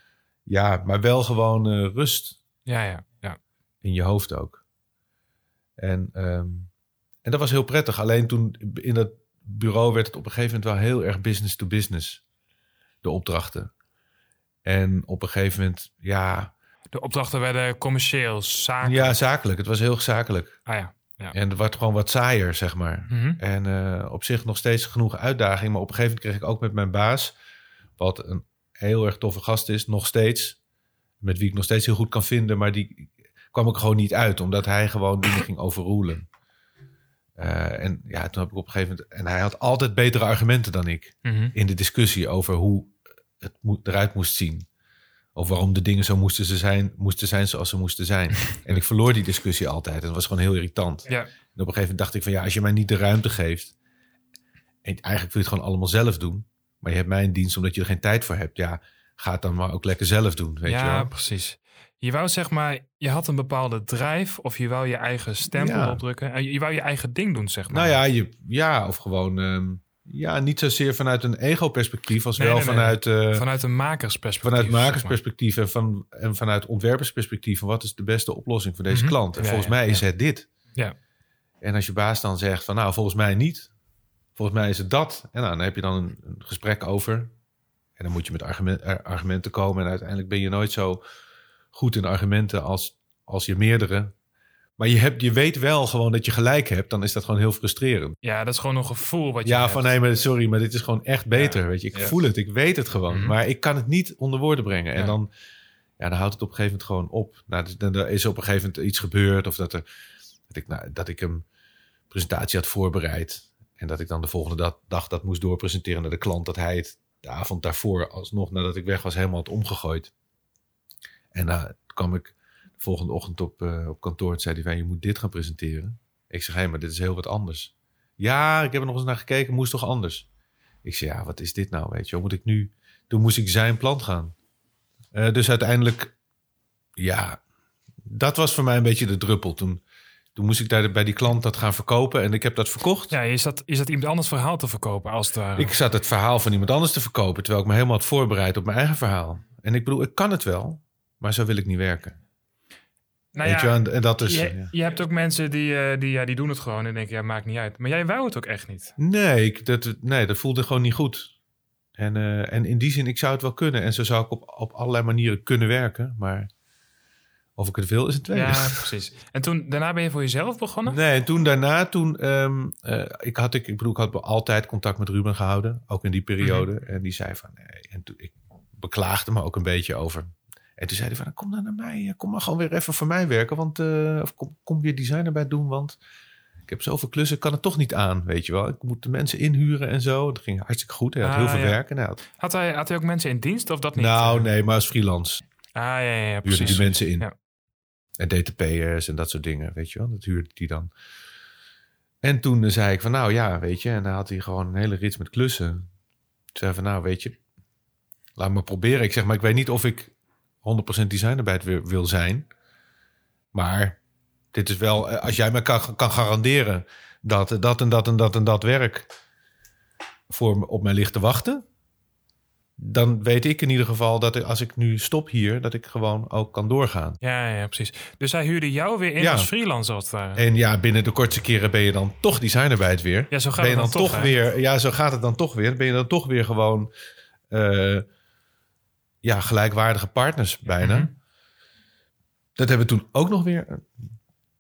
ja, maar wel gewoon eh, rust Ja, ja, ja. in je hoofd ook. En, ehm, en dat was heel prettig. Alleen toen in dat bureau werd het op een gegeven moment wel heel erg business to business. De opdrachten. En op een gegeven moment, ja, De opdrachten werden commercieel, zakelijk. ja zakelijk. Het was heel zakelijk. Ah ja. En het werd gewoon wat saaier, zeg maar. Mhm. En eh, op zich nog steeds genoeg uitdaging. Maar op een gegeven moment kreeg ik ook met mijn baas, wat een heel erg toffe gast is, nog steeds. Met wie ik nog steeds heel goed kan vinden. Maar die kwam ik gewoon niet uit, omdat hij gewoon dingen ging overroelen. Eh, en ja, toen heb ik op een gegeven moment. En hij had altijd betere argumenten dan ik. Mhm. In de discussie over hoe het eruit moest zien. Of waarom de dingen zo moesten, ze zijn, moesten zijn zoals ze moesten zijn. en ik verloor die discussie altijd. En dat was gewoon heel irritant. Ja. En op een gegeven moment dacht ik van ja, als je mij niet de ruimte geeft. En eigenlijk wil je het gewoon allemaal zelf doen. Maar je hebt mij in dienst omdat je er geen tijd voor hebt. Ja, ga het dan maar ook lekker zelf doen. Weet je ja, wel? precies. Je wou zeg maar, je had een bepaalde drijf of je wou je eigen stempel Ja. opdrukken. En je wou je eigen ding doen, zeg maar. Nou ja, je, ja of gewoon. ehm, ja, niet zozeer vanuit een ego-perspectief, als Nee, wel nee, nee. vanuit. eh, Vanuit een makersperspectief. vanuit zeg maar. makersperspectief en, van, en vanuit ontwerpersperspectief. Van wat is de beste oplossing voor deze Mhm. klant? En Ja, volgens ja, mij is het dit. Ja. En als je baas dan zegt van nou, volgens mij niet. Volgens mij is het dat. En nou, dan heb je dan een, een gesprek over. En dan moet je met argument, er- argumenten komen. En uiteindelijk ben je nooit zo goed in argumenten als, als je meerdere. Maar je, hebt, je weet wel gewoon dat je gelijk hebt. Dan is dat gewoon heel frustrerend. Ja, dat is gewoon een gevoel wat je Ja, hebt. van nee, maar sorry, maar dit is gewoon echt beter. Ja. Weet je, ik Ja. voel het, ik weet het gewoon. Mhm. Maar ik kan het niet onder woorden brengen. En dan, ja, dan houdt het op een gegeven moment gewoon op. Nou, dus dan dan is op een gegeven moment iets gebeurd. Of dat, er, dat, ik, nou, dat ik een presentatie had voorbereid. En dat ik dan de volgende da- dag dat moest doorpresenteren naar de klant. Dat hij het de avond daarvoor, alsnog nadat ik weg was, helemaal had omgegooid. En toen kwam ik de volgende ochtend op, eh, op kantoor toen zei hij van, je moet dit gaan presenteren. Ik zeg, hé, maar dit is heel wat anders. Ja, ik heb er nog eens naar gekeken, moest toch anders? Ik zeg, ja, wat is dit nou, weet je? Moet ik nu? Toen moest ik zijn plan gaan. Eh, dus uiteindelijk, ja, dat was voor mij een beetje de druppel. Toen, toen moest ik daar bij die klant dat gaan verkopen en ik heb dat verkocht. Ja, is dat, is dat iemand anders verhaal te verkopen als het ware? Ik zat het verhaal van iemand anders te verkopen, terwijl ik me helemaal had voorbereid op mijn eigen verhaal. En ik bedoel, ik kan het wel, maar zo wil ik niet werken. nou Weet je, ja, wel? en, dat is. je, ja. je hebt ook mensen die, eh, die, ja, die doen het gewoon en denken, ja, maakt niet uit. Maar jij wou het ook echt niet. Nee, ik, dat, nee, dat voelde gewoon niet goed. En, eh, en in die zin, ik zou het wel kunnen. En zo zou ik op, op allerlei manieren kunnen werken. Maar of ik het wil, is het tweede. Ja, precies. En toen, daarna ben je voor jezelf begonnen? Nee, en toen daarna, toen, ehm, eh, ik had, ik, ik bedoel, ik had altijd contact met Ruben gehouden, ook in die periode. En die zei van, nee, en toen, ik beklaagde me ook een beetje over. En toen zei hij van, kom dan naar mij, eh, kom maar gewoon weer even voor mij werken, want, eh, of kom, kom weer design erbij doen, want ik heb zoveel klussen, ik kan het toch niet aan, weet je wel. Ik moet de mensen inhuren en zo. Dat ging hartstikke goed, hij had Ah, heel veel ja. werk. En hij had- Had hij, had hij ook mensen in dienst of dat niet? nou, nee, maar als freelance Ah, ja, ja, ja huurde precies. die mensen in. Ja. En DTP'ers en dat soort dingen, weet je wel. Dat huurde die dan. En toen eh, zei ik van, nou ja, weet je. En dan had hij gewoon een hele rits met klussen. Toen zei hij van, nou weet je, laat me proberen. Ik zeg, maar ik weet niet of ik 100% designarbeid wil, wil zijn. Maar dit is wel, eh, als jij me kan, kan garanderen dat eh, dat en dat en dat en dat werk voor me, op mij ligt te wachten. Dan weet ik in ieder geval dat als ik nu stop hier, dat ik gewoon ook kan doorgaan. Ja, ja, precies. Dus hij huurde jou weer in Ja. als freelancer als het ware. En ja, binnen de kortste keren ben je dan toch designarbeid weer. Ja, zo gaat ben je het dan, dan toch, weer, ja, zo gaat het dan toch weer. Ben je dan toch weer gewoon eh, ja, gelijkwaardige partners bijna. Mhm. Dat hebben we toen ook nog weer eh,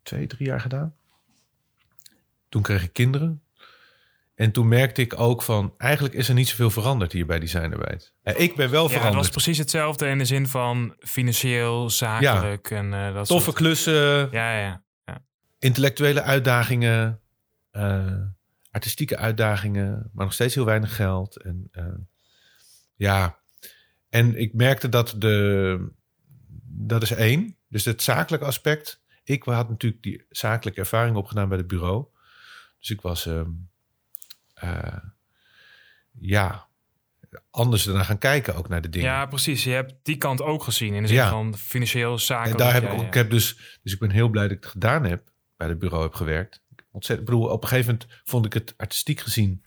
twee, drie jaar gedaan. Toen kreeg ik kinderen. En toen merkte ik ook van, eigenlijk is er niet zoveel veranderd hier bij designarbeid. Ik ben wel Ja, het veranderd. was precies hetzelfde in de zin van financieel, zakelijk en eh, dat Toffe soort... klussen, Ja, ja. intellectuele uitdagingen, eh, artistieke uitdagingen, maar nog steeds heel weinig geld. En ja, en ik merkte dat de, dat is één, dus het zakelijke aspect. Ik had natuurlijk die zakelijke ervaring opgedaan bij het bureau. Dus ik was, ehm, eh, ja, anders ernaar gaan kijken ook naar de dingen. Ja, precies. Je hebt die kant ook gezien in de zin Ja. van financieel, zakelijk. En daar heb ja, ik ook, ja. ik heb dus, dus ik ben heel blij dat ik het gedaan heb, bij het bureau heb gewerkt. Ontzettend, ik bedoel, op een gegeven moment vond ik het artistiek gezien,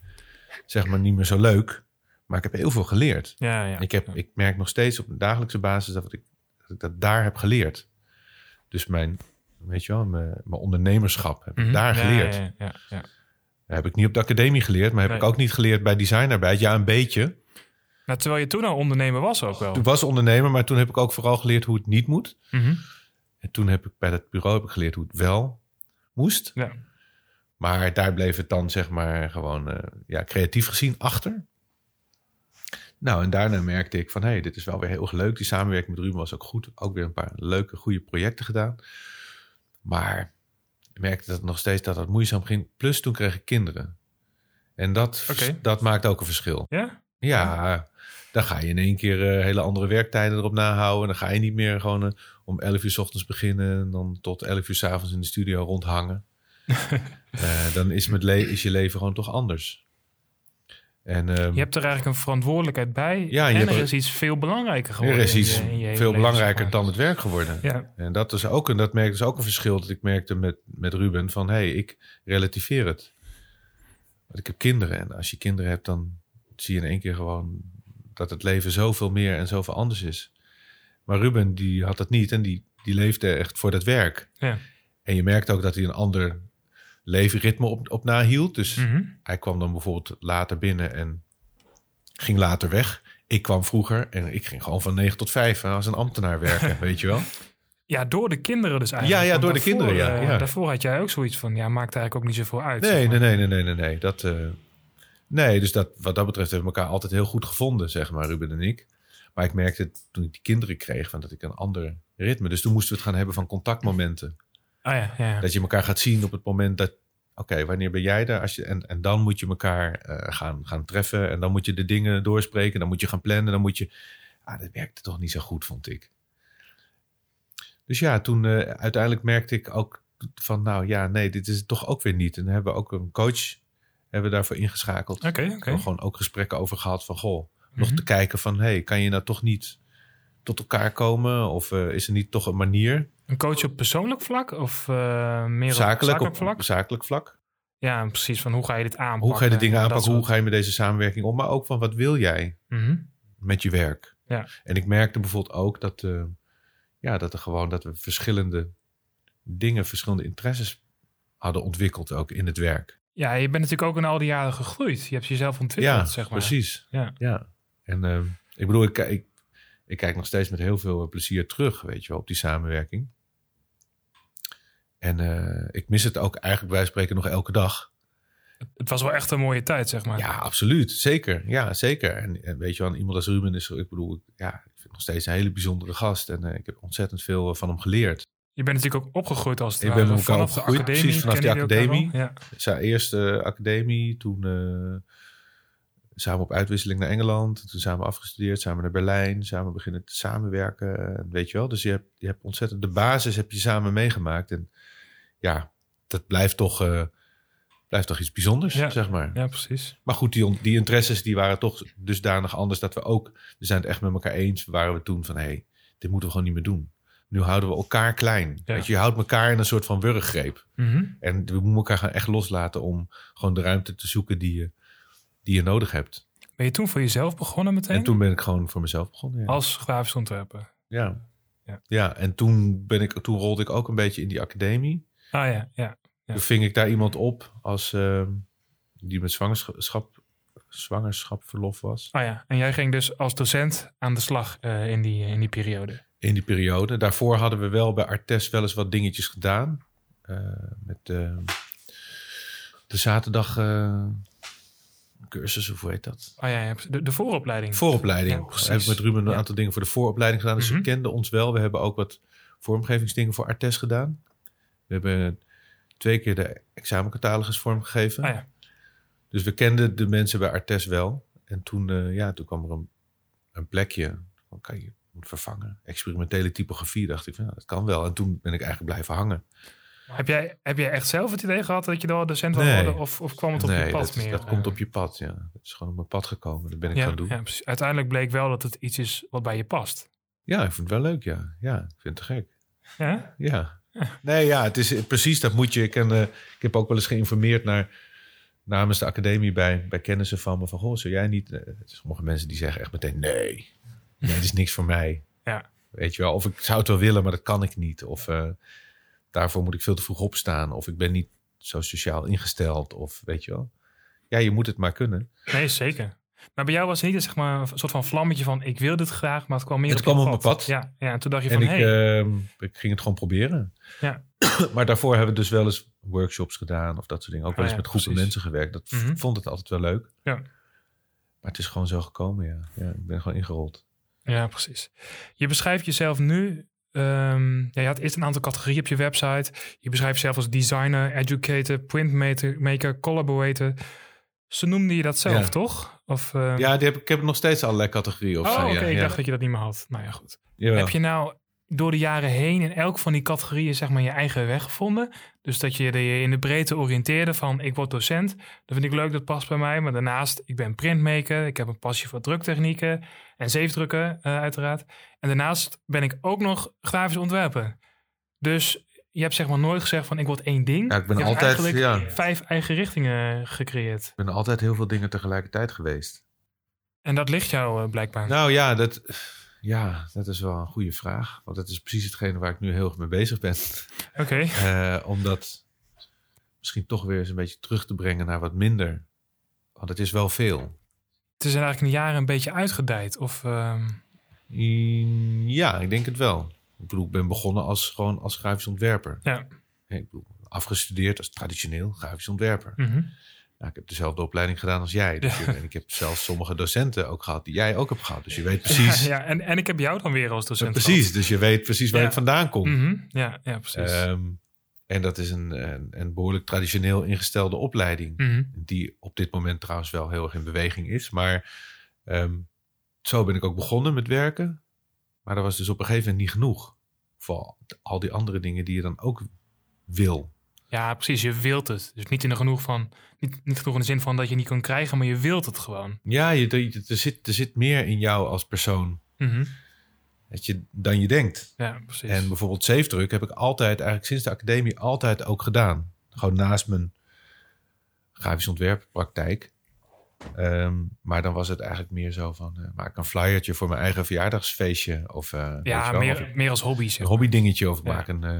zeg maar, niet meer zo leuk. Maar ik heb heel veel geleerd. Ja, ja. Ik, heb, ik merk nog steeds op een dagelijkse basis dat ik dat, ik dat daar heb geleerd. Dus mijn, weet je wel, mijn, mijn ondernemerschap heb ik Mhm. daar geleerd. Ja, ja, ja. Dat heb ik niet op de academie geleerd, maar heb Nee. ik ook niet geleerd bij designarbeid. Ja, een beetje. Nou, terwijl je toen al ondernemer was ook wel. Toen was ondernemer, maar toen heb ik ook vooral geleerd hoe het niet moet. Mhm. En toen heb ik bij dat bureau heb ik geleerd hoe het wel moest. Ja. Maar daar bleef het dan zeg maar gewoon eh, ja, creatief gezien achter. Nou, en daarna merkte ik van, hé, hey, dit is wel weer heel erg leuk. Die samenwerking met Ruben was ook goed. Ook weer een paar leuke, goede projecten gedaan. Maar ik merkte dat nog steeds dat het moeizaam ging. Plus toen kreeg ik kinderen. En dat, dat maakt ook een verschil. Ja? Ja, dan ga je in één keer eh, hele andere werktijden erop nahouden. Dan ga je niet meer gewoon eh, om 11 uur s ochtends beginnen en dan tot 11 uur s avonds in de studio rondhangen. Eh, dan is, met le- is je leven gewoon toch anders. En ehm, Je hebt er eigenlijk een verantwoordelijkheid bij. Ja, en en er er- is iets veel belangrijker er geworden. is in iets je- in je hele veel belangrijker dan het werk geworden. Ja, En dat is ook een, dat merk dus ook een verschil dat ik merkte met, met Ruben van hé, hey, ik relativeer het. Want ik heb kinderen en als je kinderen hebt, dan zie je in één keer gewoon dat het leven zoveel meer en zoveel anders is. Maar Ruben die had dat niet en die, die leefde echt voor dat werk. ja. En je merkt ook dat hij een ander levenritme op, op nahield. Dus Mhm. hij kwam dan bijvoorbeeld later binnen en ging later weg. Ik kwam vroeger en ik ging gewoon van 9 tot 5 hè, als een ambtenaar werken, weet je wel. ja, door de kinderen dus eigenlijk. Ja, ja, door de daarvoor, kinderen, ja, eh, ja. Daarvoor had jij ook zoiets van, ja, maakt eigenlijk ook niet zoveel uit. Nee, zeg nee, maar. nee, nee, nee, nee, nee. Dat, eh, nee, dus dat, wat dat betreft hebben we elkaar altijd heel goed gevonden, zeg maar, Ruben en ik. Maar ik merkte toen ik die kinderen kreeg, van dat ik een ander ritme. Dus toen moesten we het gaan hebben van contactmomenten. Ah ja, ja, ja. Dat je elkaar gaat zien op het moment dat, oké, wanneer ben jij er? Als je, en, en dan moet je elkaar eh, gaan, gaan treffen en dan moet je de dingen doorspreken. Dan moet je gaan plannen, dan moet je... Ah, dat werkte toch niet zo goed, vond ik. Dus ja, toen eh, uiteindelijk merkte ik ook van, nou ja, nee, dit is het toch ook weer niet. En dan hebben we ook een coach hebben we daarvoor ingeschakeld. Oké, oké. Gewoon, gewoon ook gesprekken over gehad van, goh, nog Mhm. te kijken van, hey, kan je nou toch niet tot elkaar komen? Of eh, is er niet toch een manier? Een coach op persoonlijk vlak of eh, meer op Zakelijk, zakelijk op vlak? zakelijk vlak. Ja, precies. Van hoe ga je dit aanpakken? Hoe ga je de dingen aanpakken? Hoe ga je met deze samenwerking om? Maar ook van, wat wil jij Mhm. met je werk? Ja. En ik merkte bijvoorbeeld ook dat, eh, ja, dat er gewoon dat we verschillende dingen, verschillende interesses hadden ontwikkeld ook in het werk. Ja, je bent natuurlijk ook in al die jaren gegroeid. Je hebt jezelf ontwikkeld, ja, zeg maar. precies. Ja. ja. En ik bedoel, ik, ik, ik kijk nog steeds met heel veel plezier terug, weet je wel, op die samenwerking. En eh, ik mis het ook eigenlijk bij spreken nog elke dag. Het was wel echt een mooie tijd, zeg maar. Ja, absoluut. Zeker. Ja, zeker. En, en weet je wel, iemand als Ruben is, ik bedoel, ja, ik vind nog steeds een hele bijzondere gast. En eh, ik heb ontzettend veel eh, van hem geleerd. Je bent natuurlijk ook opgegroeid als het Ik ben vanaf de academie. precies, vanaf de academie. Ja. Zijn eerste academie, toen eh, samen op uitwisseling naar Engeland. Toen samen afgestudeerd, samen naar Berlijn, samen beginnen te samenwerken. En weet je wel, dus je hebt, je hebt ontzettend de basis heb je samen meegemaakt. En ja, dat blijft toch, eh, blijft toch iets bijzonders, Ja. zeg maar. ja, precies. Maar goed, die, die interesses die waren toch dusdanig anders dat we ook, we zijn het echt met elkaar eens, waren we toen van hé, hey, dit moeten we gewoon niet meer doen. Nu houden we elkaar klein. Ja. Weet je, je houdt elkaar in een soort van wurggreep. Mhm. En we moeten elkaar gaan echt loslaten om gewoon de ruimte te zoeken die je, die je nodig hebt. Ben je toen voor jezelf begonnen meteen? En toen ben ik gewoon voor mezelf begonnen. Ja. Als grafisch ontwerper? ja. Ja. Ja. en toen, ben ik, toen rolde ik ook een beetje in die academie. Ah ja, ja. Ja. Toen ving ik daar iemand op als, ehm, die met zwangerschap, zwangerschapverlof was. Ah ja, en jij ging dus als docent aan de slag eh, in, die, in die periode. in die periode. Daarvoor hadden we wel bij Artes wel eens wat dingetjes gedaan. Eh, met eh, de zaterdag eh, cursus, of hoe heet dat? Ah ja, de, de vooropleiding. Vooropleiding. Ja, precies. hebben met Ruben een Ja. aantal dingen voor de vooropleiding gedaan. Dus Mhm. ze kenden ons wel. We hebben ook wat vormgevingsdingen voor Artes gedaan. We hebben twee keer de examencatalogus vormgegeven. Ah ja, Dus we kenden de mensen bij Artes wel. En toen, eh, ja, toen kwam er een, een plekje. Dan kan je vervangen. Experimentele typografie, dacht ik. van, dat kan wel. En toen ben ik eigenlijk blijven hangen. Heb, jij, heb jij echt zelf het idee gehad dat je wel docent wil Nee. worden? Of, of kwam het op nee, je pad dat, meer? dat komt Eh, op je pad. Ja. Dat is gewoon op mijn pad gekomen. Dat ben ik ja, gaan doen. ja, Ja. Uiteindelijk bleek wel dat het iets is wat bij je past. ik vind het wel leuk. Ja, ja ik vind het te gek. Ja? Ja. Nee, ja, het is precies dat moet je. Ik, eh, ik heb ook wel eens geïnformeerd naar namens de academie bij, bij kennissen van me van goh, zou jij niet? eh, sommige mensen die zeggen echt meteen nee, nee, het is niks voor mij. Ja. Weet je wel, of ik zou het wel willen, maar dat kan ik niet. Of daarvoor moet ik veel te vroeg opstaan. Of ik ben niet zo sociaal ingesteld. Of weet je wel. Ja, je moet het maar kunnen. Nee, zeker. Maar bij jou was het niet zeg maar, een soort van vlammetje van ik wil dit graag, maar het kwam meer Het op kwam op mijn pad. Ja, ja, en toen dacht je En van ik, hey, ehm, ik ging het gewoon proberen. Ja. maar daarvoor hebben we dus wel eens workshops gedaan of dat soort dingen. Ook wel Ah eens ja, met groepen mensen gewerkt. Dat Mhm. vond het altijd wel leuk. Ja. Maar het is gewoon zo gekomen, ja. ja ik ben gewoon ingerold. Ja, precies. Je beschrijft jezelf nu. Ehm, ja, je had eerst een aantal categorieën op je website. Je beschrijft jezelf als designer, educator, printmaker, maker, collaborator. Zo noemde je dat zelf, Ja. toch? Of, ehm, Ja, die heb, ik heb nog steeds allerlei categorieën. Of oh, oké. ja, ik dacht dat je dat niet meer had. Nou ja, goed. Jawel. Heb je nou door de jaren heen in elk van die categorieën zeg maar je eigen weg gevonden? Dus dat je je in de breedte oriënteerde van ik word docent. Dat vind ik leuk, dat past bij mij. Maar daarnaast, ik ben printmaker. Ik heb een passie voor druktechnieken en zeefdrukken eh, uiteraard. En daarnaast ben ik ook nog grafisch ontwerper. Dus je hebt zeg maar nooit gezegd van ik word één ding. Ja, ik ben je hebt altijd- ja. vijf eigen richtingen gecreëerd. Ik ben altijd heel veel dingen tegelijkertijd geweest. En dat ligt jou eh, blijkbaar. Nou ja dat, ja, dat is wel een goede vraag. Want dat is precies hetgene waar ik nu heel erg mee bezig ben. Oké. Eh, om dat misschien toch weer eens een beetje terug te brengen naar wat minder. Want het is wel veel. Het is eigenlijk in de jaren een beetje uitgedijd. Of ehm, Mm, Ja, ik denk het wel. Ik bedoel, ik ben begonnen als, gewoon als grafisch ontwerper. ja. Ik bedoel, afgestudeerd als traditioneel grafisch ontwerper. Mhm. Nou, ik heb dezelfde opleiding gedaan als jij. Dus en ik heb zelfs sommige docenten ook gehad die jij ook hebt gehad. Dus je weet precies. Ja, en, en ik heb jou dan weer als docent. precies. Dus je weet precies waar ik vandaan kom. Mhm. Ja, ja, precies. Ehm, en dat is een, een, een behoorlijk traditioneel ingestelde opleiding. Mhm. Die op dit moment trouwens wel heel erg in beweging is. Maar ehm, zo ben ik ook begonnen met werken. Maar dat was dus op een gegeven moment niet genoeg. voor al die andere dingen die je dan ook wil. Ja, precies. Je wilt het. Dus niet in de genoeg van, niet, niet genoeg in de zin van dat je niet kan krijgen, maar je wilt het gewoon. Ja, je, er, zit, er zit meer in jou als persoon Mhm. dat je, dan je denkt. Ja, precies. En bijvoorbeeld zeefdruk heb ik altijd, eigenlijk sinds de academie, altijd ook gedaan. Gewoon naast mijn grafisch ontwerppraktijk. Ehm, maar dan was het eigenlijk meer zo van, eh, maak een flyertje voor mijn eigen verjaardagsfeestje. Of, eh, ja, of meer, meer als hobby. zeg een maar. hobby dingetje. Of Ja. maak een eh,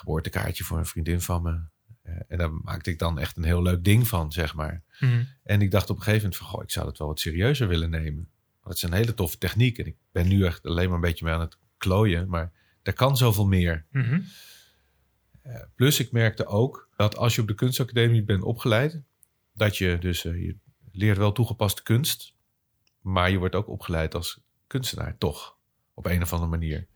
geboortekaartje voor een vriendin van me. Eh, en daar maakte ik dan echt een heel leuk ding van, zeg maar. Mhm. En ik dacht op een gegeven moment van, goh, ik zou het wel wat serieuzer willen nemen. Want het is een hele toffe techniek. En ik ben nu echt alleen maar een beetje mee aan het klooien. Maar er kan zoveel meer. Mhm. Eh, plus ik merkte ook dat als je op de kunstacademie bent opgeleid, dat je dus eh, je leert wel toegepaste kunst, maar je wordt ook opgeleid als kunstenaar, toch? Op een of andere manier.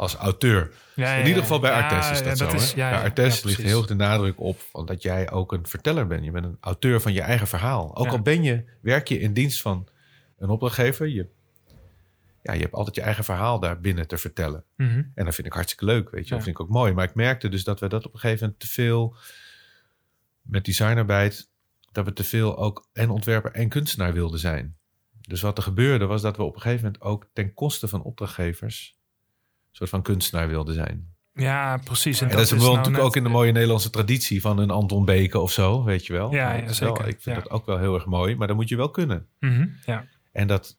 Als auteur. Ja, In ieder geval bij Artes is dat, zo. is- bij ja, Artes ligt heel de nadruk op dat jij ook een verteller bent. Je bent een auteur van je eigen verhaal. Ook al ben je, werk je in dienst van een opdrachtgever, je, ja, je hebt altijd je eigen verhaal daar binnen te vertellen. Mhm. En dat vind ik hartstikke leuk, weet je. Dat vind ik ook mooi. Maar ik merkte dus dat we dat op een gegeven moment te veel... met designarbeid... dat we te veel ook en ontwerper en kunstenaar wilden zijn. Dus wat er gebeurde was dat we op een gegeven moment... ook ten koste van opdrachtgevers... een soort van kunstenaar wilden zijn. Ja, precies. En dat, is wel nou natuurlijk net- ook in de mooie Nederlandse traditie... van een Anton Beke of zo, weet je wel. Ja, ja, wel- zeker. ik vind Ja. dat ook wel heel erg mooi. Maar dat moet je wel kunnen. Mhm, Ja. En dat,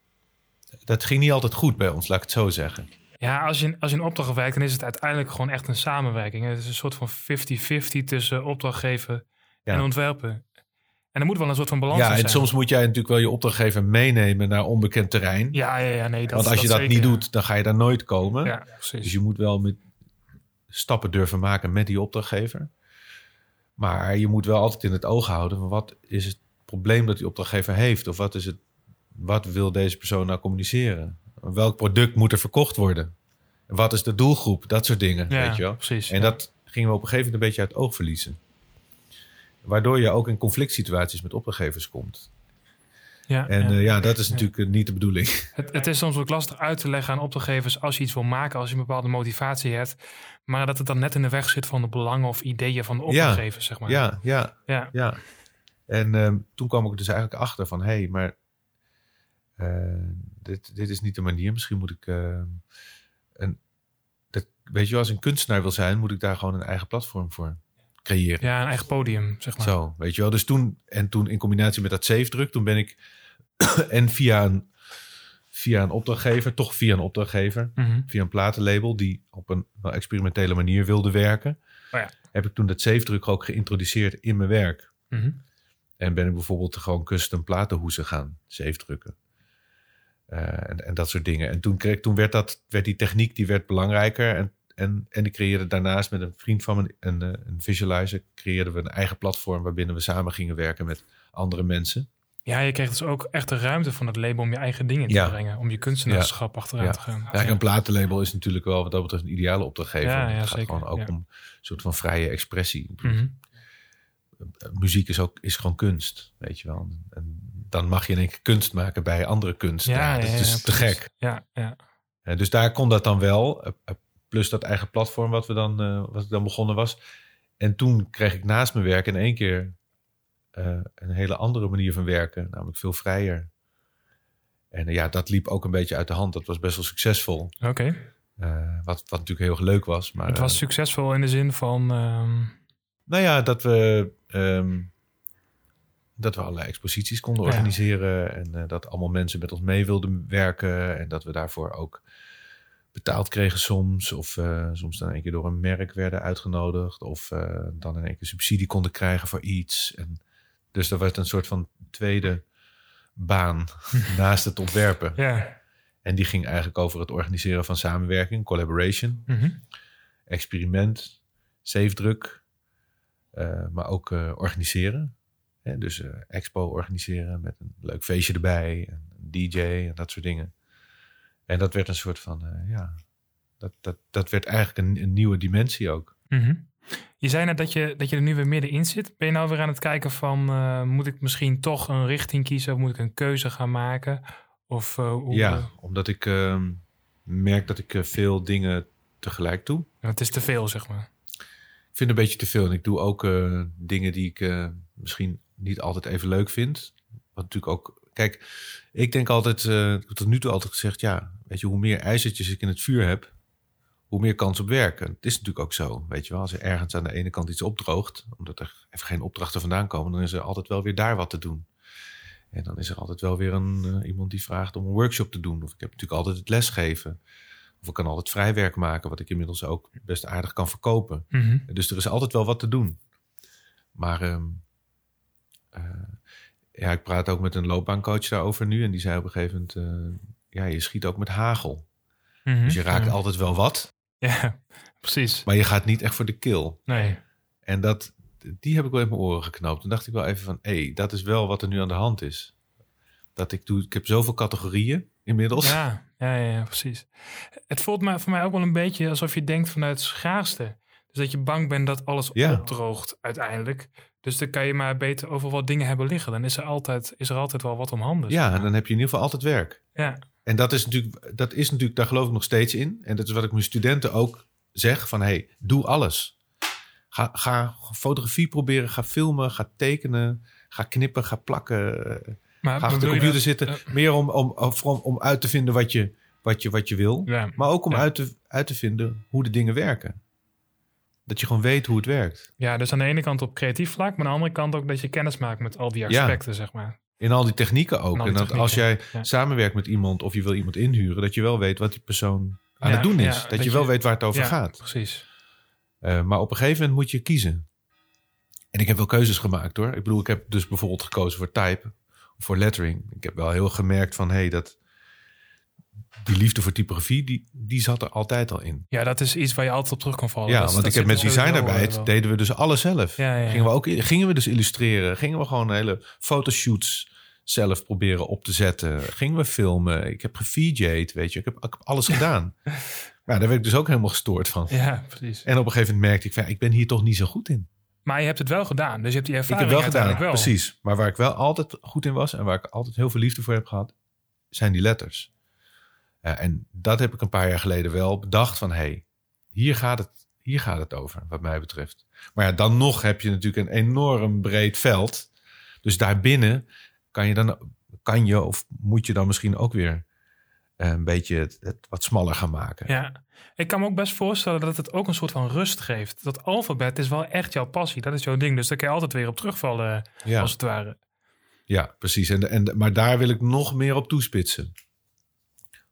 dat ging niet altijd goed bij ons, laat ik het zo zeggen. Ja, als je, als je in opdracht werkt, dan is het uiteindelijk gewoon echt een samenwerking. Het is een soort van 50-50 tussen opdrachtgever Ja. en ontwerpen. En er moet wel een soort van balans Ja, in en zijn. soms moet jij natuurlijk wel je opdrachtgever meenemen naar onbekend terrein. Ja, ja, ja, nee. Dat, Want als je dat zeker, niet ja. doet, dan ga je daar nooit komen. Ja, precies. Dus je moet wel met stappen durven maken met die opdrachtgever. Maar je moet wel altijd in het oog houden van wat is het probleem dat die opdrachtgever heeft? Of wat is het, wat wil deze persoon nou communiceren? Welk product moet er verkocht worden? Wat is de doelgroep? Dat soort dingen, ja, weet je wel. precies. En ja. dat gingen we op een gegeven moment een beetje uit het oog verliezen. Waardoor je ook in conflict situaties met opdrachtgevers komt. ja, En ja. ja, ja dat is natuurlijk eh, niet de bedoeling. Het, het is soms ook lastig uit te leggen aan opdrachtgevers als je iets wil maken, als je een bepaalde motivatie hebt. Maar dat het dan net in de weg zit van de belangen of ideeën van de opdrachtgevers, zeg maar. Ja, ja, ja. ja. En ehm, toen kwam ik dus eigenlijk achter van... hé, hey, maar eh, dit, dit is niet de manier. Misschien moet ik... een, dat, weet je als een kunstenaar wil zijn... moet ik daar gewoon een eigen platform voor creëren. Ja, een eigen podium, zeg maar. Zo, weet je wel. Dus toen, en toen in combinatie met dat safe druk... toen ben ik en via een, via een opdrachtgever... toch via een opdrachtgever... Mhm. via een platenlabel die op een wel experimentele manier wilde werken. Oh ja. Heb ik toen dat zeefdruk ook geïntroduceerd in mijn werk. Mhm. En ben ik bijvoorbeeld gewoon custom platenhoesen gaan zeefdrukken. Eh, en, en dat soort dingen. En toen, kreeg, toen werd, dat, werd die techniek die werd belangrijker. En, en, en ik creëerde daarnaast met een vriend van me, een, eh, een visualizer, creëerden we een eigen platform waarbinnen we samen gingen werken met andere mensen. Ja, je kreeg dus ook echt de ruimte van het label om je eigen dingen te brengen. Om je kunstenaarschap achteraan Ja. te gaan. Eigenlijk een platenlabel is natuurlijk wel wat dat betreft een ideale opdrachtgever. Ja, ja, het gaat zeker, gewoon ook om een soort van vrije expressie. Mhm. muziek is ook is gewoon kunst, weet je wel. En dan mag je in één keer kunst maken bij andere kunst. Ja, dat is dus te gek. Ja, ja. En dus daar kon dat dan wel. Plus dat eigen platform wat we dan, eh, wat ik dan begonnen was. En toen kreeg ik naast mijn werk in één keer eh, een hele andere manier van werken. Namelijk veel vrijer. En eh, ja, dat liep ook een beetje uit de hand. Dat was best wel succesvol. Oké. Wat, wat natuurlijk heel erg leuk was. Maar, Het was succesvol in de zin van... ehm, Nou ja, dat we, ehm, dat we allerlei exposities konden Ja. organiseren. En dat allemaal mensen met ons mee wilden werken. En dat we daarvoor ook betaald kregen soms. Of eh, soms dan een keer door een merk werden uitgenodigd. Of eh, dan in één keer subsidie konden krijgen voor iets. En dus dat werd een soort van tweede baan naast het ontwerpen. ja. En die ging eigenlijk over het organiseren van samenwerking, collaboration Mhm. experiment, zeefdruk, eh, maar ook organiseren. Hè, dus expo organiseren met een leuk feestje erbij, en een DJ en dat soort dingen. En dat werd een soort van, eh, ja, dat, dat, dat werd eigenlijk een, een nieuwe dimensie ook. Mhm. Je zei net dat je, dat je er nu weer middenin zit. Ben je nou weer aan het kijken van... eh, moet ik misschien toch een richting kiezen? Of moet ik een keuze gaan maken? Of eh, hoe... Ja, omdat ik ehm, merk dat ik veel dingen tegelijk toe. Ja, Het is te veel, zeg maar. Ik vind het een beetje te veel. En ik doe ook dingen die ik misschien niet altijd even leuk vind. Wat natuurlijk ook... Kijk, ik denk altijd... ik heb tot nu toe altijd gezegd... Ja, weet je, hoe meer ijzertjes ik in het vuur heb... hoe meer kans op werken. Het is natuurlijk ook zo, weet je wel. Als er ergens aan de ene kant iets opdroogt... omdat er even geen opdrachten vandaan komen... dan is er altijd wel weer daar wat te doen. En dan is er altijd wel weer een, eh, iemand die vraagt om een workshop te doen. Of ik heb natuurlijk altijd het lesgeven. Of ik kan altijd vrijwerk maken... wat ik inmiddels ook best aardig kan verkopen. Mhm. Dus er is altijd wel wat te doen. Maar ehm, eh, ja, ik praat ook met een loopbaancoach daarover nu. En die zei op een gegeven moment... eh, ja, je schiet ook met hagel. Mhm. Dus je raakt ja. altijd wel wat. Ja, precies. Maar je gaat niet echt voor de kill. Nee. En dat, die heb ik wel in mijn oren geknoopt. Toen dacht ik wel even van... hé, hey, dat is wel wat er nu aan de hand is. Dat ik doe... Ik heb zoveel categorieën inmiddels. Ja, ja, ja, precies. Het voelt mij, voor mij ook wel een beetje alsof je denkt vanuit het schaarste. Dus dat je bang bent dat alles Ja. opdroogt uiteindelijk. Dus dan kan je maar beter over wat dingen hebben liggen. Dan is er altijd, is er altijd wel wat om handen. Ja, en dan heb je in ieder geval altijd werk. ja. En dat is natuurlijk, dat is natuurlijk, daar geloof ik nog steeds in. En dat is wat ik mijn studenten ook zeg: van hey, doe alles. Ga, ga fotografie proberen, ga filmen, ga tekenen, ga knippen, ga plakken. Maar Ga achter de computer dat- zitten. Meer om, om, om, uit te vinden wat je, wat je, wat je wil. ja. Maar ook om Ja. uit, te, uit te vinden hoe de dingen werken. Dat je gewoon weet hoe het werkt. ja, dus aan de ene kant op creatief vlak, maar aan de andere kant ook dat je kennis maakt met al die Ja. aspecten, zeg maar. In al die technieken ook. En dat als jij ja. samenwerkt met iemand of je wil iemand inhuren, dat je wel weet wat die persoon aan Ja, het doen is. ja, dat, dat je wel weet waar het over gaat. Precies. Eh, maar op een gegeven moment moet je kiezen. En ik heb wel keuzes gemaakt hoor. Ik bedoel, ik heb dus bijvoorbeeld gekozen voor type, of voor lettering. Ik heb wel heel gemerkt van, hé, hey, dat die liefde voor typografie, die, die zat er altijd al in. Ja, dat is iets waar je altijd op terug kan vallen. ja, Dat want dat ik heb met designarbeid eh, deden we dus alles zelf. Gingen we ook gingen we dus illustreren, gingen we gewoon hele fotoshoots zelf proberen op te zetten, gingen we filmen. Ik heb gevj'd, weet je, ik heb, ik heb alles gedaan. Maar daar werd ik dus ook helemaal gestoord van. Ja, precies. En op een gegeven moment merkte ik van, ja, ik ben hier toch niet zo goed in. Maar je hebt het wel gedaan. Dus je hebt die Ik ervaring heb wel gedaan, wel. precies. Maar waar ik wel altijd goed in was en waar ik altijd heel veel liefde voor heb gehad, zijn die letters. En dat heb ik een paar jaar geleden wel bedacht van, hé, hey, hier, gaat het, hier gaat het over, wat mij betreft. Maar ja, dan nog heb je natuurlijk een enorm breed veld. Dus daarbinnen kan je dan, kan je of moet je dan misschien ook weer eh, een beetje het, het wat smaller gaan maken. Ja, ik kan me ook best voorstellen dat het ook een soort van rust geeft. Dat alfabet is wel echt jouw passie. Dat is jouw ding. Dus daar kan je altijd weer op terugvallen, ja. als het ware. Ja, precies. En, en, maar daar wil ik nog meer op toespitsen.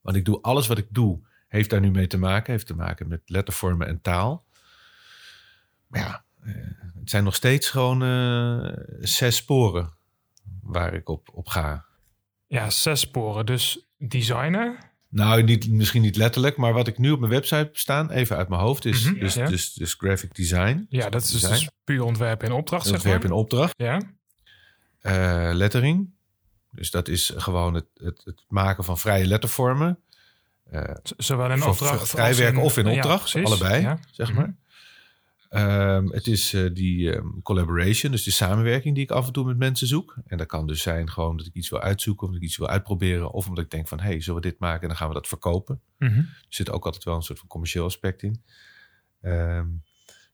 Want ik doe alles wat ik doe, heeft daar nu mee te maken. Heeft te maken met lettervormen en taal. Maar ja, eh, het zijn nog steeds gewoon eh, zes sporen waar ik op, op ga. Ja, zes sporen. Dus designer. Nou, niet, misschien niet letterlijk, maar wat ik nu op mijn website heb staan, even uit mijn hoofd, is Mhm, dus, ja. dus, dus graphic design. Ja, dat is design. dus puur ontwerp in opdracht, zeg ontwerp maar. in opdracht. Ja, Eh, lettering. Dus dat is gewoon het, het, het maken van vrije lettervormen. Eh, zowel in opdracht vrijwerken of in ja, opdracht, precies. allebei, Ja. zeg Mhm. maar. Ehm, het is eh, die ehm, collaboration, dus die samenwerking die ik af en toe met mensen zoek. En dat kan dus zijn gewoon dat ik iets wil uitzoeken, of dat ik iets wil uitproberen, of omdat ik denk van, hé, hey, zullen we dit maken en dan gaan we dat verkopen. Mhm. Er zit ook altijd wel een soort van commercieel aspect in. Ehm,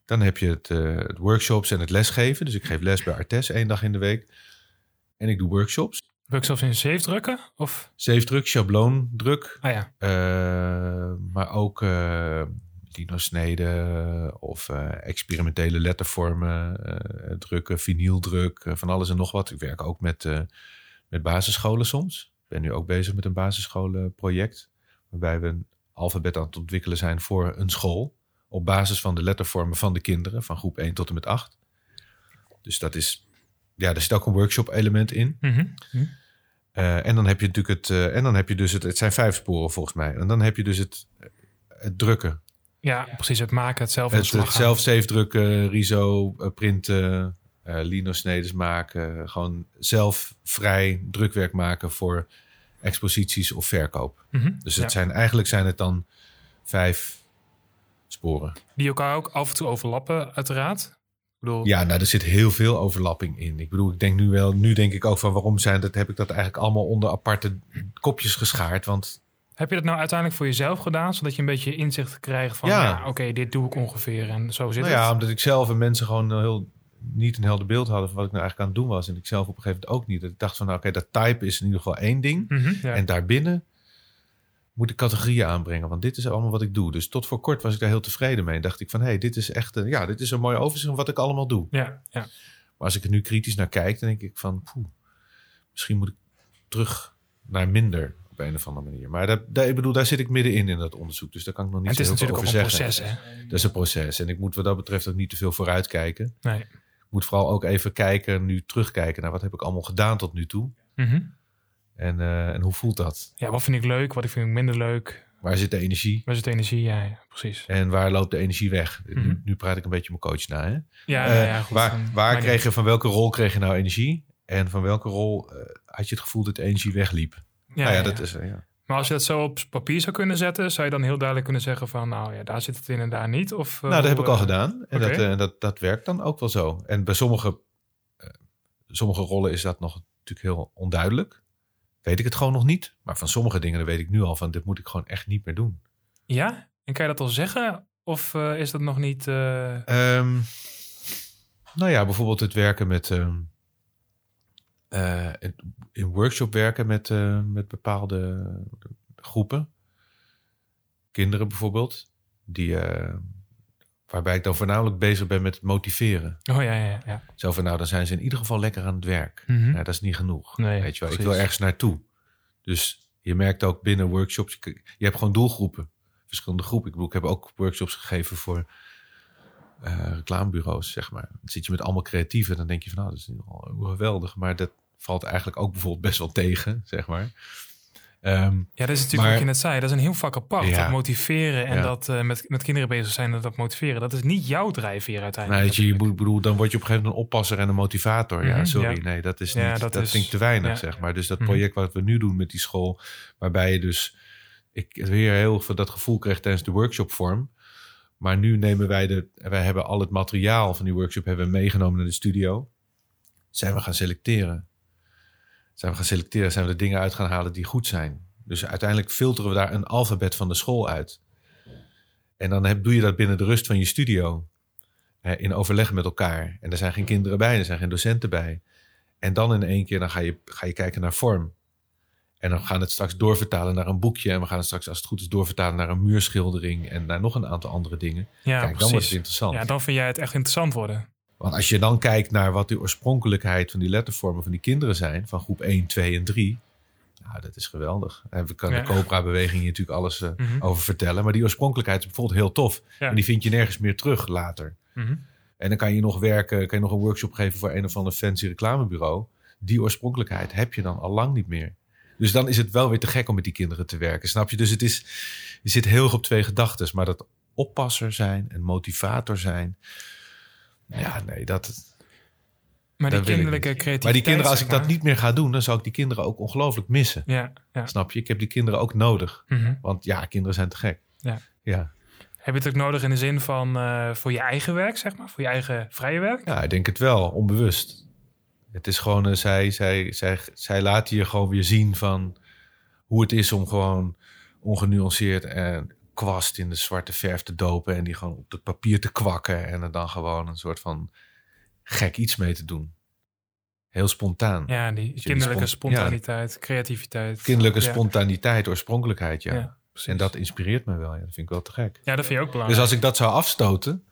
dan heb je het, eh, het workshops en het lesgeven. Dus ik geef les bij Artes één dag in de week. En ik doe workshops. Workshops in zeefdrukken? Of? Zeefdruk, schabloondruk, Ah ja. eh, maar ook uh, lino-sneden of eh, experimentele lettervormen, eh, drukken, vinyldruk, eh, van alles en nog wat. Ik werk ook met, eh, met basisscholen soms. Ik ben nu ook bezig met een basisscholenproject, waarbij we een alfabet aan het ontwikkelen zijn voor een school. Op basis van de lettervormen van de kinderen, van groep 1 tot en met 8. Dus dat is, ja, er zit ook een workshop element in. Mhm. Mhm. Uh, en dan heb je natuurlijk het. Uh, en dan heb je dus het. Het zijn vijf sporen volgens mij. En dan heb je dus het, het drukken. Ja, precies. Het maken, het zelf Het, het zelf safe drukken, RISO uh, printen, lino-snedes maken. Gewoon zelf vrij drukwerk maken voor exposities of verkoop. Mhm. Dus het Ja. zijn, eigenlijk zijn het dan vijf sporen. Die elkaar ook af en toe overlappen, uiteraard. Ik bedoel, Ja, nou, er zit heel veel overlapping in. Ik bedoel, ik denk nu wel, nu denk ik ook van waarom zijn dat, heb ik dat eigenlijk allemaal onder aparte kopjes geschaard. Want Heb je dat nou uiteindelijk voor jezelf gedaan, zodat je een beetje inzicht krijgt van, Ja. ja, oké, dit doe ik ongeveer en zo zit Nou ja, het. omdat ik zelf en mensen gewoon heel, niet een helder beeld hadden van wat ik nou eigenlijk aan het doen was. En ik zelf op een gegeven moment ook niet. Dat ik dacht van, nou, oké, dat type is in ieder geval één ding. Mhm, ja. En daarbinnen moet ik categorieën aanbrengen. Want dit is allemaal wat ik doe. Dus tot voor kort was ik daar heel tevreden mee. En dacht ik van, hé, hey, dit is echt een, ja, dit is een mooi overzicht van wat ik allemaal doe. ja, ja. Maar als ik er nu kritisch naar kijk, dan denk ik van, poeh, misschien moet ik terug naar minder op een of andere manier. Maar daar, ik bedoel, daar zit ik middenin in dat onderzoek. Dus daar kan ik nog niet het zo is heel veel natuurlijk ook over een zeggen. proces, hè? Dat is een proces. En ik moet wat dat betreft ook niet te veel vooruit kijken. Nee. Ik moet vooral ook even kijken, nu terugkijken naar wat heb ik allemaal gedaan tot nu toe. Mhm. En, eh, en hoe voelt dat? Ja, wat vind ik leuk, wat vind ik minder leuk? Waar zit de energie? Waar zit de energie? Ja, ja precies. En waar loopt de energie weg? Mhm. nu, nu praat ik een beetje mijn coach na. Hè? Ja, ja, Eh, ja, goed. waar waar kreeg je, van welke rol kreeg je nou energie? En van welke rol eh, had je het gevoel dat de energie wegliep? Nou ja, ja, dat is... eh, ja. Maar als je dat zo op papier zou kunnen zetten, zou je dan heel duidelijk kunnen zeggen van, nou ja, daar zit het in en daar niet? Of, eh, Nou, dat heb ik hoe, al eh, gedaan. En dat, eh, dat, dat werkt dan ook wel zo. En bij sommige, eh, sommige rollen is dat nog natuurlijk heel onduidelijk. Weet ik het gewoon nog niet. Maar van sommige dingen weet ik nu al van... dit moet ik gewoon echt niet meer doen. Ja? En kan je dat al zeggen? Of eh, is dat nog niet... eh, Ehm, nou ja, bijvoorbeeld het werken met... ehm, eh, in- workshop werken met, eh, met bepaalde groepen. Kinderen bijvoorbeeld. Die, eh, waarbij ik dan voornamelijk bezig ben met het motiveren. Oh ja, ja, ja. Zo van, nou, dan zijn ze in ieder geval lekker aan het werk. Mhm. Ja, dat is niet genoeg. Nee, weet je wel. Ik wil ergens naartoe. Dus je merkt ook binnen workshops, je, je hebt gewoon doelgroepen. Verschillende groepen. Ik bedoel, ik heb ook workshops gegeven voor reclamebureaus, zeg maar. Dan zit je met allemaal creatieven. Dan denk je van, nou, dat is wel geweldig. Maar dat valt eigenlijk ook bijvoorbeeld best wel tegen, zeg maar. Ehm, Ja, dat is natuurlijk Maar- wat je net zei. Dat is een heel vak apart. Ja. Dat motiveren en Ja. dat eh, met, met kinderen bezig zijn en dat motiveren. Dat is niet jouw drijfveer uiteindelijk. weet je, je bedoel, dan word je op een gegeven moment een oppasser en een motivator. ja, Mhm, sorry. ja. Nee, dat is niet, dat dat, vind ik te weinig, zeg maar. Dus dat Mhm. project wat we nu doen met die school, waarbij je dus, ik weer heel veel dat gevoel kreeg tijdens de workshopvorm. Maar nu nemen wij de, wij hebben al het materiaal van die workshop hebben we meegenomen naar de studio. Zijn we gaan selecteren. Zijn we gaan selecteren, zijn we de dingen uit gaan halen die goed zijn. Dus uiteindelijk filteren we daar een alfabet van de school uit. En dan heb, doe je dat binnen de rust van je studio. in overleg met elkaar. En er zijn geen kinderen bij, er zijn geen docenten bij. En dan in één keer dan ga, je, ga je kijken naar vorm. En dan gaan we het straks doorvertalen naar een boekje. En we gaan het straks, als het goed is, doorvertalen naar een muurschildering. En naar nog een aantal andere dingen. ja, Kijk, dan wordt precies. het interessant. Ja, dan vind jij het echt interessant worden. Want als je dan kijkt naar wat de oorspronkelijkheid van die lettervormen van die kinderen zijn, van groep 1, 2 en 3. Nou, dat is geweldig. En we Ja. de Cobra-beweging hier natuurlijk alles eh, Mhm. over vertellen. Maar die oorspronkelijkheid is bijvoorbeeld heel tof. En die vind je nergens meer terug later. Mhm. En dan kan je nog werken, kan je nog een workshop geven voor een of ander fancy reclamebureau. Die oorspronkelijkheid heb je dan al lang niet meer. Dus dan is het wel weer te gek om met die kinderen te werken, snap je? Dus het is, je zit heel erg op twee gedachten. Maar dat oppasser zijn en motivator zijn. Ja, nee, dat, Maar die kinderlijke creativiteit. Maar die kinderen, als ik dat niet meer ga doen, dan zou ik die kinderen ook ongelooflijk missen. Ja, ja. Snap je? Ik heb die kinderen ook nodig. Mhm. Want ja, kinderen zijn te gek. Ja. Ja, Heb je het ook nodig in de zin van eh, voor je eigen werk, zeg maar? Voor je eigen vrije werk? ja ik denk het wel, onbewust. Het is gewoon, eh, zij, zij, zij, zij laten je gewoon weer zien van hoe het is om gewoon ongenuanceerd en kwast in de zwarte verf te dopen. En die gewoon op het papier te kwakken. En er dan gewoon een soort van gek iets mee te doen. Heel spontaan. Ja, die kinderlijke ja. spontaniteit, creativiteit. Kinderlijke ja. spontaniteit, oorspronkelijkheid, ja. En dat inspireert me wel. Ja, dat vind ik wel te gek. Ja, dat vind je ook Dus belangrijk. als ik dat zou afstoten,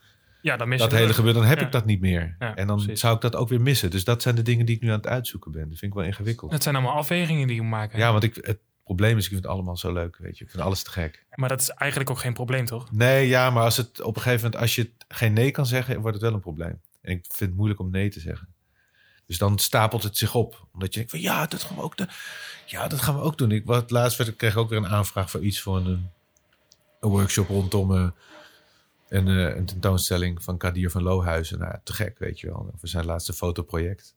ja, dan mis dat hele gebeuren, dan heb ik dat niet meer. En dan precies. zou ik dat ook weer missen. Dus dat zijn de dingen die ik nu aan het uitzoeken ben. Dat vind ik wel ingewikkeld. Het zijn allemaal afwegingen die je moet maken. Ja, want ik, het probleem is, ik vind het allemaal zo leuk. Weet je, ik vind alles te gek. Maar dat is eigenlijk ook geen probleem, toch? Nee, ja, maar als het op een gegeven moment, als je geen nee kan zeggen, wordt het wel een probleem. En ik vind het moeilijk om nee te zeggen. Dus dan stapelt het zich op. Omdat je denkt van ja, dat gaan we ook doen. Ja, dat gaan we ook doen. Ik, wat laatst werd, ik kreeg ook weer een aanvraag voor iets voor een, een workshop rondom eh, een, eh, een tentoonstelling van Kadir van Lohuizen. Nou, te gek, weet je wel. Voor zijn laatste fotoproject.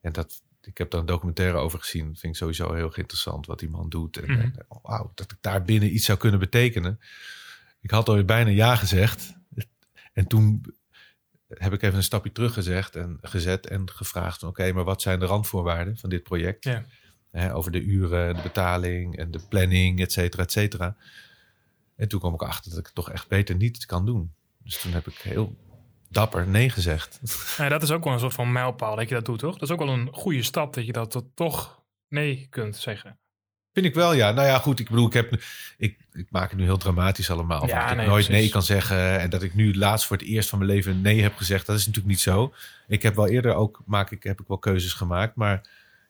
En dat, ik heb daar een documentaire over gezien. Dat vind ik sowieso heel interessant wat die man doet. En, Mhm. en, oh, wauw, dat ik daar binnen iets zou kunnen betekenen. Ik had alweer bijna ja gezegd. En toen heb ik even een stapje terug gezegd en, gezet en gevraagd: oké, maar wat zijn de randvoorwaarden van dit project? Ja. Over de uren, de betaling en de planning, et cetera, et cetera. En toen kwam ik achter dat ik het toch echt beter niet kan doen. Dus toen heb ik heel dapper nee gezegd. Ja, dat is ook wel een soort van mijlpaal dat je dat doet, toch? Dat is ook wel een goede stap dat je dat tot- toch nee kunt zeggen. Vind ik wel, ja. Nou ja, goed. Ik bedoel, ik, heb, ik, ik maak het nu heel dramatisch allemaal. Ja, dat ik nee, nooit precies. nee kan zeggen. En dat ik nu laatst voor het eerst van mijn leven nee heb gezegd. Dat is natuurlijk niet zo. Ik heb wel eerder ook, maak ik, heb ik wel keuzes gemaakt. Maar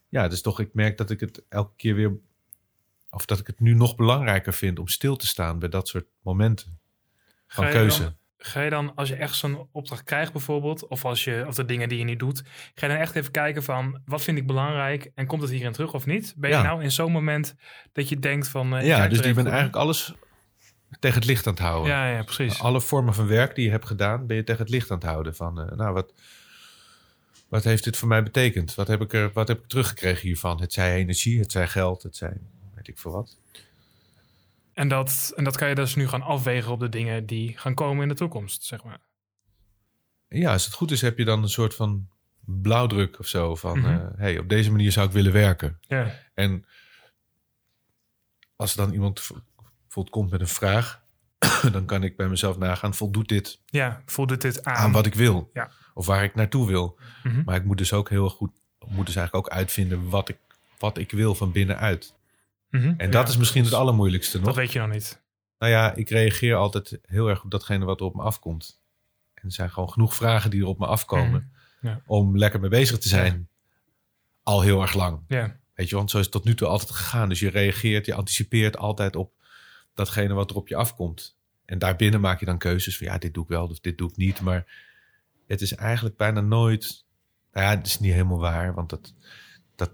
ja, dus toch, ik merk dat ik het elke keer weer... Of dat ik het nu nog belangrijker vind om stil te staan bij dat soort momenten van keuze. dan- Ga je dan, als je echt zo'n opdracht krijgt bijvoorbeeld, of als je, of de dingen die je niet doet, ga je dan echt even kijken van, wat vind ik belangrijk en komt het hierin terug of niet? Ben je Ja. nou in zo'n moment dat je denkt van, eh, Ja, dus je even bent eigenlijk alles tegen het licht aan het houden. Ja, ja, precies. Alle vormen van werk die je hebt gedaan, ben je tegen het licht aan het houden. Van, eh, nou, wat, wat heeft dit voor mij betekend? Wat heb, ik er, wat heb ik teruggekregen hiervan? Het zij energie, het zij geld, het zij weet ik veel wat. En dat, en dat kan je dus nu gaan afwegen op de dingen die gaan komen in de toekomst, zeg maar. Ja, als het goed is, heb je dan een soort van blauwdruk of zo. Van, eh, hey, op deze manier zou ik willen werken. Ja, En als er dan iemand bijvoorbeeld komt met een vraag, dan kan ik bij mezelf nagaan, voldoet dit ja voelde dit aan? aan wat ik wil? Ja. Of waar ik naartoe wil? Mhm. Maar ik moet dus ook heel goed, moet dus eigenlijk ook uitvinden wat ik, wat ik wil van binnenuit. Mhm. En dat Ja, is misschien het allermoeilijkste nog. Dat weet je nog niet. Nou ja, ik reageer altijd heel erg op datgene wat er op me afkomt. En er zijn gewoon genoeg vragen die er op me afkomen Mhm. Ja. om lekker mee bezig te zijn. Al heel erg lang. Ja, Weet je, want zo is het tot nu toe altijd gegaan. Dus je reageert, je anticipeert altijd op datgene wat er op je afkomt. En daarbinnen maak je dan keuzes van ja, dit doe ik wel of dit doe ik niet. Maar het is eigenlijk bijna nooit. Nou ja, het is niet helemaal waar. Want dat, dat,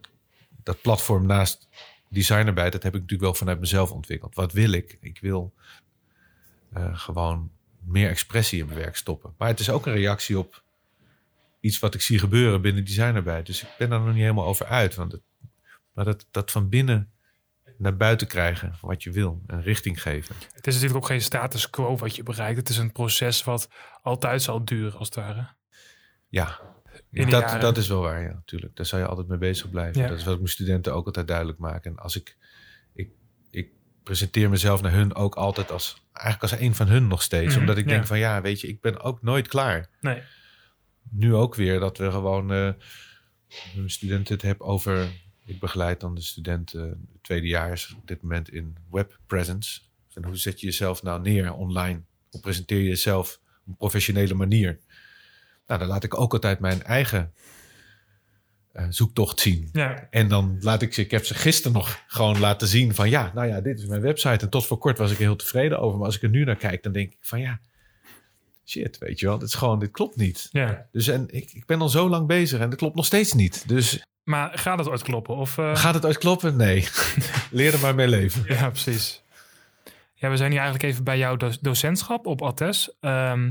dat platform naast designarbeit, dat heb ik natuurlijk wel vanuit mezelf ontwikkeld. Wat wil ik? Ik wil eh, gewoon meer expressie in mijn werk stoppen. Maar het is ook een reactie op iets wat ik zie gebeuren binnen designarbeit. Dus ik ben daar nog niet helemaal over uit. Want het, maar dat, dat van binnen naar buiten krijgen wat je wil en richting geven. het is natuurlijk ook geen status quo wat je bereikt. Het is een proces wat altijd zal duren, als het ware. Ja, In dat, jaren. dat is wel waar, ja, natuurlijk. Daar zou je altijd mee bezig blijven. Ja. Dat is wat ik mijn studenten ook altijd duidelijk maak. En als ik, ik, ik presenteer mezelf naar hun ook altijd als, eigenlijk als een van hun nog steeds. Mhm, Omdat ik ja. denk van, ja, weet je, ik ben ook nooit klaar. Nee. nu ook weer dat we gewoon eh mijn studenten het hebben over. Ik begeleid dan de studenten tweedejaars op dit moment in web presence. En hoe zet je jezelf nou neer online? Hoe presenteer je jezelf op een professionele manier? Nou, dan laat ik ook altijd mijn eigen eh, zoektocht zien. Ja, En dan laat ik ze, ik heb ze gisteren nog gewoon laten zien van ja, nou ja, dit is mijn website. En tot voor kort was ik er heel tevreden over. Maar als ik er nu naar kijk, dan denk ik van ja, shit, weet je wel, dit is gewoon, dit klopt niet. ja. Dus en ik, ik ben al zo lang bezig en dat klopt nog steeds niet. Dus Maar gaat het ooit kloppen? Of, eh, gaat het ooit kloppen? Nee. Leer er maar mee leven. Ja, precies. Ja, we zijn hier eigenlijk even bij jouw do- docentschap op Attes. Ehm,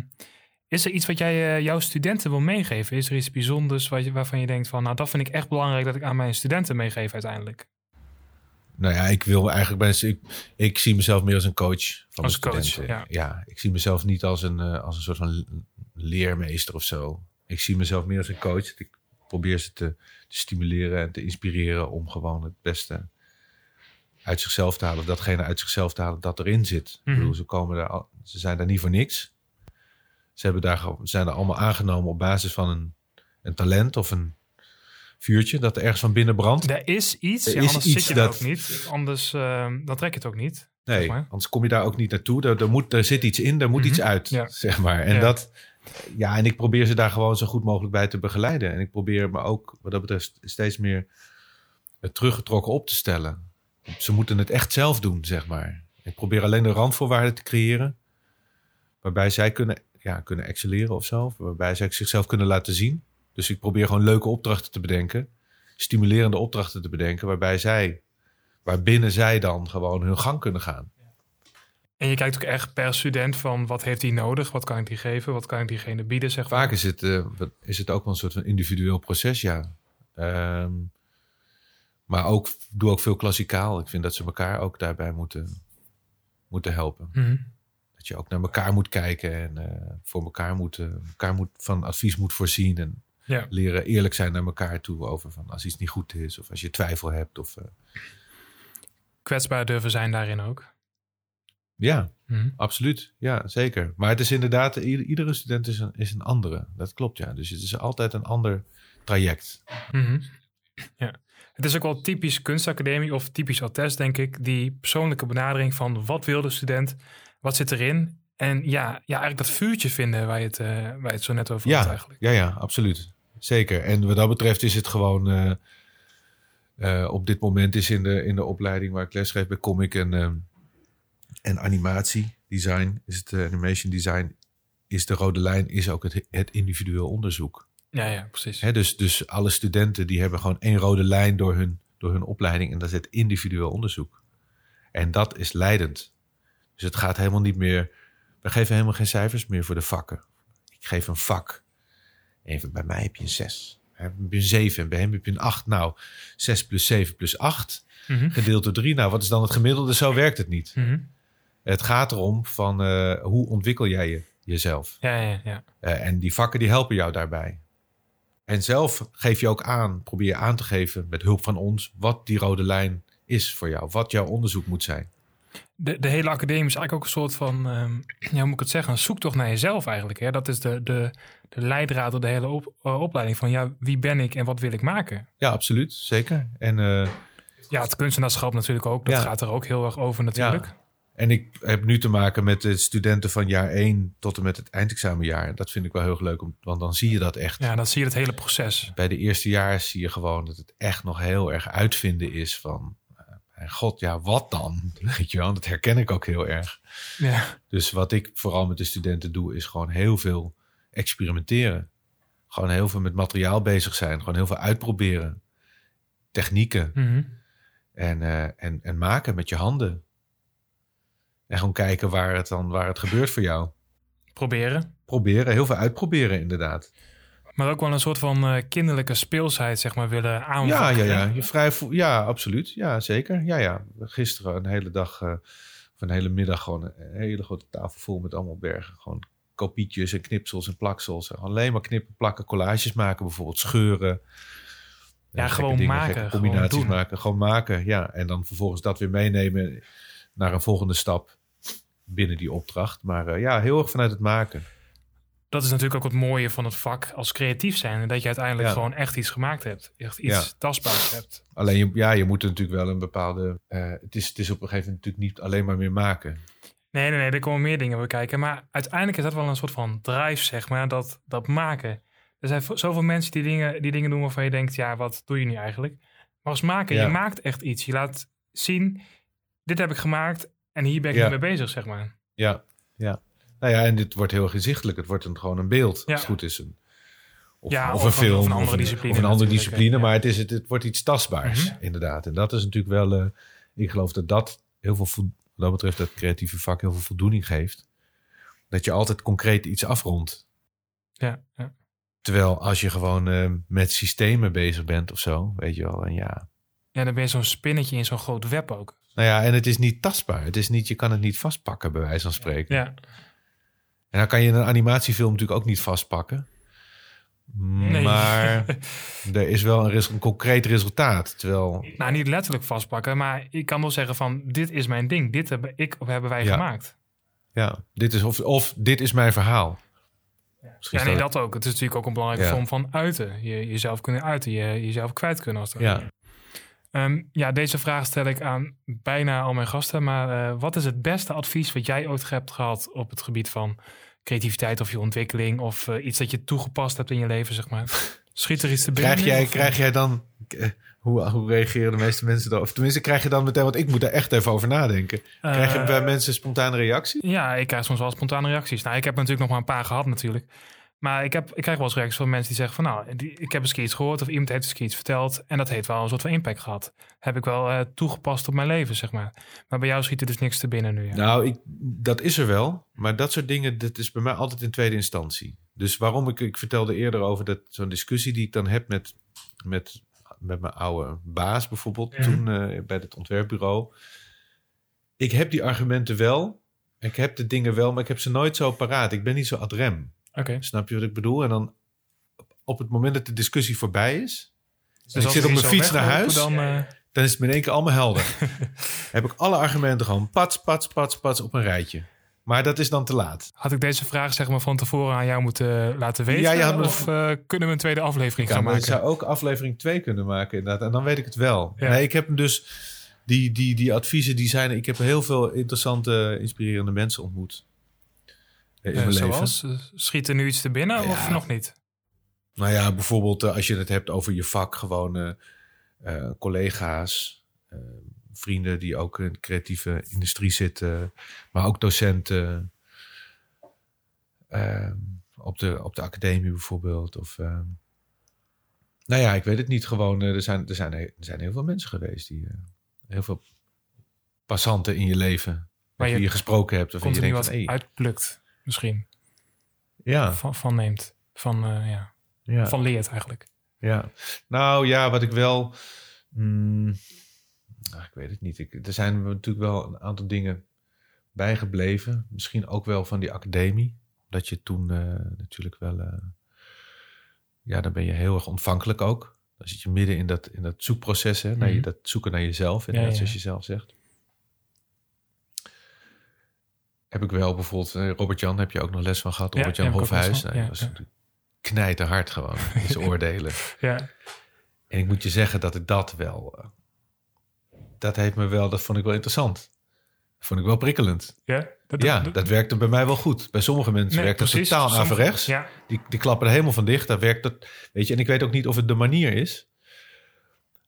is er iets wat jij eh, jouw studenten wil meegeven? Is er iets bijzonders waarvan je denkt van... nou, dat vind ik echt belangrijk dat ik aan mijn studenten meegeef uiteindelijk? Nou ja, ik wil eigenlijk mensen. Ik, ik zie mezelf meer als een coach van Als coach, studenten. ja. ik zie mezelf niet als een, eh, als een soort van leermeester of zo. Ik zie mezelf meer als een coach. Ik probeer ze te, te stimuleren en te inspireren om gewoon het beste uit zichzelf te halen. Of datgene uit zichzelf te halen dat erin zit. Ik Mhm. bedoel, ze, komen daar, ze zijn daar niet voor niks. Ze hebben daar, zijn er allemaal aangenomen op basis van een, een talent of een vuurtje dat er ergens van binnen brandt. Er is iets, Er ja, is anders iets zit je dat- ook niet. Anders ehm, dan trek je het ook niet. Nee, zeg maar. anders kom je daar ook niet naartoe. Er, er, moet, er zit iets in, er moet Mhm, iets uit, ja. zeg maar. En Ja. dat, ja, en ik probeer ze daar gewoon zo goed mogelijk bij te begeleiden. En ik probeer me ook, wat dat betreft, steeds meer teruggetrokken op te stellen. Ze moeten het echt zelf doen, zeg maar. Ik probeer alleen de randvoorwaarden te creëren, waarbij zij kunnen, ja, kunnen excelleren of zo. Waarbij zij zichzelf kunnen laten zien. Dus ik probeer gewoon leuke opdrachten te bedenken, stimulerende opdrachten te bedenken, waarbij zij, waarbinnen zij dan gewoon hun gang kunnen gaan. En je kijkt ook echt per student van wat heeft hij nodig? Wat kan ik die geven? Wat kan ik diegene bieden? Zeg. Vaak is het, eh, is het ook wel een soort van individueel proces, ja. Ehm, maar ook, doe ook veel klassikaal. Ik vind dat ze elkaar ook daarbij moeten, moeten helpen. Mhm. Dat je ook naar elkaar moet kijken en eh, voor elkaar moet, eh, elkaar moet van advies moet voorzien. En Ja. Leren eerlijk zijn naar elkaar toe over van als iets niet goed is of als je twijfel hebt. Of, eh, Kwetsbaar durven zijn daarin ook. ja, Mhm. absoluut. Ja, zeker. Maar het is inderdaad, i- iedere student is een, is een andere. Dat klopt, ja. Dus het is altijd een ander traject. Mhm. Ja. Het is ook wel typisch kunstacademie of typisch attest, denk ik. Die persoonlijke benadering van wat wil de student, wat zit erin. En ja, ja eigenlijk dat vuurtje vinden waar je het, eh, waar je het zo net over had eigenlijk. ja, ja, absoluut. Zeker. En wat dat betreft is het gewoon... eh, eh, op dit moment is in de, in de opleiding waar ik lesgeef bij comic en, en animatie design, is het animation design, is de rode lijn is ook het, het individueel onderzoek. Ja, ja, precies. Hè, dus, dus alle studenten die hebben gewoon één rode lijn door hun, door hun opleiding en dat is het individueel onderzoek. En dat is leidend. Dus het gaat helemaal niet meer. We geven helemaal geen cijfers meer voor de vakken. Ik geef een vak. Even bij mij heb je een 6. Heb je een 7 en bij hem heb je een 8. Nou, 6 plus 7 plus 8 Mhm. gedeeld door 3. Nou, wat is dan het gemiddelde? Zo werkt het niet. Mhm. Het gaat erom van eh, hoe ontwikkel jij je, jezelf. Ja, ja, ja. Eh, en die vakken die helpen jou daarbij. En zelf geef je ook aan, probeer je aan te geven met hulp van ons, wat die rode lijn is voor jou. Wat jouw onderzoek moet zijn. De, de hele academie is eigenlijk ook een soort van, ehm, ja, hoe moet ik het zeggen, een zoektocht naar jezelf eigenlijk. Hè? Dat is de, de, de leidraad door de hele op- eh, opleiding van, ja, wie ben ik en wat wil ik maken? Ja, absoluut. Zeker. En, eh, Ja, het kunstenaarschap natuurlijk ook. Dat Ja. gaat er ook heel erg over natuurlijk. en ik heb nu te maken met de studenten van jaar 1 tot en met het eindexamenjaar. En dat vind ik wel heel leuk, want dan zie je dat echt. Ja, dan zie je het hele proces. Bij de eerste jaar zie je gewoon dat het echt nog heel erg uitvinden is van... mijn god, ja, wat dan? Weet je wel, dat herken ik ook heel erg. Ja, Dus wat ik vooral met de studenten doe, is gewoon heel veel experimenteren. Gewoon heel veel met materiaal bezig zijn. Gewoon heel veel uitproberen. Technieken. Mhm. En, eh, en, en maken met je handen. En gewoon kijken waar het dan waar het gebeurt voor jou. proberen. Proberen, heel veel uitproberen inderdaad. Maar ook wel een soort van eh, kinderlijke speelsheid, zeg maar, willen Ja, aanvakken. ja, ja. Je vrij ja, absoluut. Ja, zeker. Ja, ja. Gisteren een hele dag, eh, of een hele middag, gewoon een hele grote tafel vol met allemaal bergen. Gewoon kopietjes en knipsels en plaksels. En alleen maar knippen, plakken, collages maken, bijvoorbeeld scheuren. Ja, gewoon maken, gewoon combinaties doen. maken. Gewoon maken, ja. En dan vervolgens dat weer meenemen naar een volgende stap binnen die opdracht. Maar eh, ja, heel erg vanuit het maken. Dat is natuurlijk ook het mooie van het vak als creatief zijn. Dat je uiteindelijk Ja. gewoon echt iets gemaakt hebt. Echt iets Ja. tastbaars hebt. Alleen, je, ja, je moet er natuurlijk wel een bepaalde... eh, het, is, het is op een gegeven moment natuurlijk niet alleen maar meer maken. Nee, nee, nee, er komen meer dingen bij kijken. Maar uiteindelijk is dat wel een soort van drive, zeg maar, dat, dat maken. Er zijn zoveel mensen die dingen, die dingen doen waarvan je denkt, ja, wat doe je nu eigenlijk? Maar als maken, Ja. je maakt echt iets. Je laat zien, dit heb ik gemaakt en hier ben ik mee bezig, zeg maar. Ja, ja. Nou ja, en dit wordt heel inzichtelijk. Het wordt een, gewoon een beeld, Ja. als het goed is. Een, of, Ja, of een film. of een andere discipline Of een andere discipline. Maar het, is, het, het wordt iets tastbaars, Mhm. inderdaad. En dat is natuurlijk wel... eh, ik geloof dat dat heel veel... Wat dat betreft dat creatieve vak heel veel voldoening geeft. Dat je altijd concreet iets afrondt. Ja, ja. Terwijl als je gewoon eh, met systemen bezig bent of zo, weet je wel. En ja, ja, dan ben je zo'n spinnetje in zo'n groot web ook. nou ja, en het is niet tastbaar. Het is niet, je kan het niet vastpakken, bij wijze van spreken. Ja, En dan kan je een animatiefilm natuurlijk ook niet vastpakken. Nee. Maar er is wel een, een concreet resultaat. Terwijl, nou niet letterlijk vastpakken, maar ik kan wel zeggen van, dit is mijn ding. Dit heb ik of hebben wij Ja. gemaakt. ja, dit is of, of dit is mijn verhaal. Misschien Ja, nee, dat- dat ook. Het is natuurlijk ook een belangrijke Ja. vorm van uiten. Je, jezelf kunnen uiten, je, jezelf kwijt kunnen. Als het Ja. Ehm, ja, deze vraag stel ik aan bijna al mijn gasten. Maar eh, wat is het beste advies wat jij ooit hebt gehad op het gebied van creativiteit of je ontwikkeling of eh, iets dat je toegepast hebt in je leven, zeg maar? Schiet er iets te binnen? Krijg jij, Of, krijg jij dan... eh, Hoe, hoe reageren de meeste mensen erop? Of tenminste, krijg je dan meteen... Want ik moet er echt even over nadenken. Krijg je bij mensen spontane reactie? Ja, ik krijg soms wel spontane reacties. Nou, ik heb natuurlijk nog maar een paar gehad natuurlijk. Maar ik, heb, ik krijg wel eens reacties van mensen die zeggen van... nou, die, ik heb eens iets gehoord of iemand heeft eens iets verteld... en dat heeft wel een soort van impact gehad. Heb ik wel eh, toegepast op mijn leven, zeg maar. Maar bij jou schiet er dus niks te binnen nu. Ja. Nou, ik, dat is er wel. Maar dat soort dingen, dat is bij mij altijd in tweede instantie. Dus waarom ik, ik vertelde eerder over dat, zo'n discussie die ik dan heb met, met, met mijn oude baas bijvoorbeeld, Ja. toen eh, bij het ontwerpbureau. Ik heb die argumenten wel. Ik heb de dingen wel, maar ik heb ze nooit zo paraat. Ik ben niet zo ad rem. Oké. Snap je wat ik bedoel? En dan op het moment dat de discussie voorbij is, Dus ik als zit op mijn fiets naar huis. Dan, eh, dan is het me in één keer allemaal helder. Heb ik alle argumenten gewoon pats, pats, pats, pats op een rijtje. Maar dat is dan te laat. had ik deze vraag zeg maar van tevoren aan jou moeten laten weten? Ja, je had me- of eh, kunnen we een tweede aflevering Ja, gaan maar ik maken? zou ook aflevering 2 kunnen maken inderdaad. En dan weet ik het wel. Ja. Nee, ik heb hem dus... Die, die, die adviezen die zijn... Ik heb heel veel interessante, inspirerende mensen ontmoet. Eh, In Eh, mijn zoals? Eh, Schiet er nu iets te binnen of nog niet? Nou ja, bijvoorbeeld als je het hebt over je vak, gewoon collega's, vrienden die ook in de creatieve industrie zitten, maar ook docenten op, de, op de academie bijvoorbeeld. Of, nou ja, ik weet het niet. Gewoon, er, zijn, er, zijn, er zijn heel veel mensen geweest die, heel veel passanten in je leven, Waar je wie je gesproken hebt. Of je Continu denkt wat van, hey, uitplukt misschien. ja, Van, van neemt. Van, eh, ja. ja. van leert eigenlijk. Ja, nou ja, wat ik wel. mm, nou, ik weet het niet. Ik, er zijn natuurlijk wel een aantal dingen bijgebleven. Misschien ook wel van die academie. Dat je toen eh, natuurlijk wel. eh, ja, dan ben je heel erg ontvankelijk ook. Dan zit je midden in dat, in dat zoekproces, hè, naar je, Mhm. dat zoeken naar jezelf, inderdaad, Ja, ja. zoals je zelf zegt. Heb ik wel bijvoorbeeld, eh, Robert-Jan heb je ook nog les van gehad. Ja, Robert-Jan Hofhuis. Nou, ja, dat was ja. natuurlijk knijterhard gewoon, zijn oordelen. Ja. En ik moet je zeggen dat ik dat wel. eh, dat heeft me wel, dat vond ik wel interessant. Dat vond ik wel prikkelend. Ja, dat, Ja, dat werkte bij mij wel goed. Bij sommige mensen nee, werkt het precies. totaal Sommige- averechts. Ja, Die, die klappen er helemaal van dicht. Daar werkt dat. Weet je, en ik weet ook niet of het de manier is.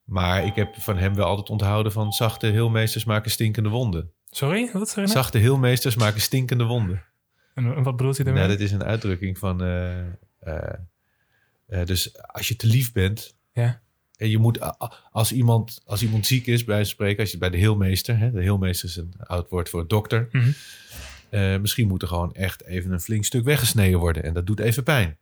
Maar ik heb van hem wel altijd onthouden van zachte heelmeesters maken stinkende wonden. Sorry, wat zeg je? Zachte heelmeesters maken stinkende wonden. En, en wat bedoelt hij daarmee? Nou, dat is een uitdrukking van. eh, eh, eh, dus als je te lief bent. Ja. En je moet, als iemand, als iemand ziek is, bij spreken, als je bij de heelmeester, hè, de heelmeester is een oud woord voor dokter. Mhm. misschien moet er gewoon echt even een flink stuk weggesneden worden. En dat doet even pijn.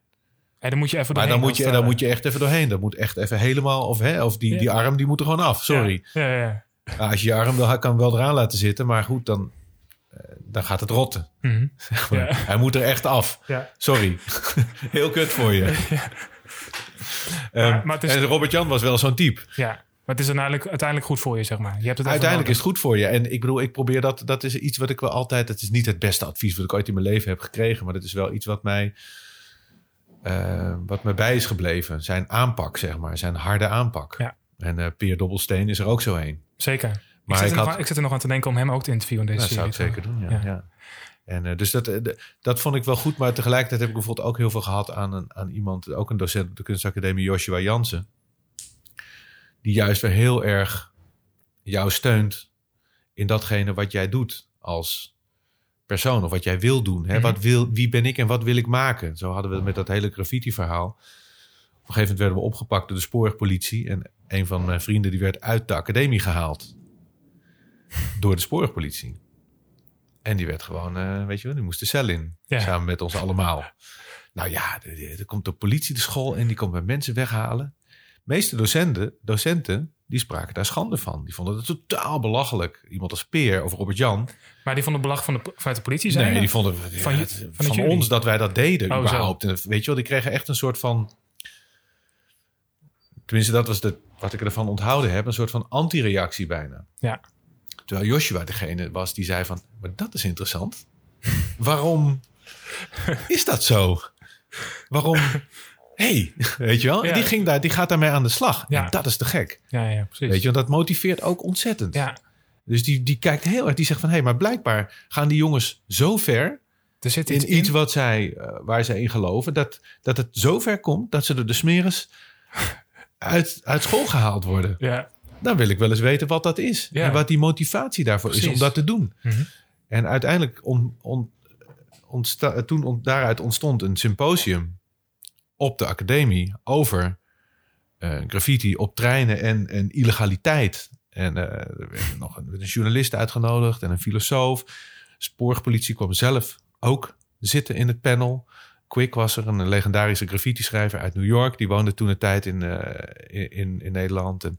Ja, dan moet je even Maar dan moet, je, dan moet je echt even doorheen. Dat moet echt even helemaal, of, hè, of die, Ja. die arm, die moet er gewoon af. Sorry. Ja, ja, ja. Nou, als je je arm wel, kan wel eraan laten zitten, maar goed, dan, eh, dan gaat het rotten. Mhm. Ja. Hij moet er echt af. Ja. Sorry. Heel kut voor je. Ehm, Maar- maar is- En Robert-Jan was wel zo'n type. ja, maar het is uiteindelijk, uiteindelijk goed voor je, zeg maar. Je hebt het Uiteindelijk is het goed voor je. En ik bedoel, ik probeer dat. Dat is iets wat ik wel altijd. Het is niet het beste advies wat ik ooit in mijn leven heb gekregen. Maar dat is wel iets wat mij. eh, wat me bij is gebleven. Zijn aanpak, zeg maar. Zijn harde aanpak. Ja. En eh Peer Dobbelsteen is er ook zo een. Zeker. Maar ik, zit ik er nog had- aan, ik zit er nog aan te denken om hem ook te interviewen in deze Dat zou ik zeker doen, ja. Ja. ja. En eh, dus dat, eh, dat vond ik wel goed. Maar tegelijkertijd heb ik bijvoorbeeld ook heel veel gehad aan, een, aan iemand, ook een docent op de kunstacademie, Joshua Jansen. Die juist weer heel erg jou steunt in datgene wat jij doet als persoon. Of wat jij wil doen. Hè? Mhm. wat wil, wie ben ik en wat wil ik maken? Zo hadden we het met dat hele graffiti verhaal. Op een gegeven moment werden we opgepakt door de spoorwegpolitie. En een van mijn vrienden die werd uit de academie gehaald. Door de spoorwegpolitie. En die werd gewoon, eh, weet je wel, die moest de cel in. Ja. Samen met ons allemaal. Nou ja, er- komt de politie de school en die komt bij mensen weghalen. De meeste docenten, docenten, die spraken daar schande van. Die vonden het totaal belachelijk. Iemand als Peer of Robert Jan. Maar die van de belag van de, vanuit de politie zijn? Nee, die vonden Van van, van, ons dat wij dat deden Oh, überhaupt. En weet je wel, die kregen echt een soort van... Tenminste, dat was de, wat ik ervan onthouden heb. Een soort van anti-reactie bijna. Ja. Terwijl Joshua degene was die zei van... Maar dat is interessant. Waarom is dat zo? Waarom... hey, weet je wel? Ja. Die, ging daar, die gaat daarmee aan de slag. Ja. En dat is te gek. Ja, ja, precies. Weet je, want dat motiveert ook ontzettend. Ja, Dus die, die kijkt heel erg. Die zegt van... hé, hey, maar blijkbaar gaan die jongens zo ver er zit iets in iets in. wat zij, eh, waar zij in geloven, dat, dat het zover komt dat ze door de smeres uit, uit school gehaald worden. Ja, Dan wil ik wel eens weten wat dat is. Ja. En wat die motivatie daarvoor is om dat te doen. Mhm. En uiteindelijk on, on, ontsta- toen on- daaruit ontstond een symposium op de academie over eh, graffiti op treinen en, en illegaliteit. En eh, er werd nog een, een journalist uitgenodigd en een filosoof. Spoorpolitie kwam zelf ook zitten in het panel. Quick was er, een legendarische graffiti-schrijver uit New York. Die woonde toen een tijd in, eh, in, in Nederland. En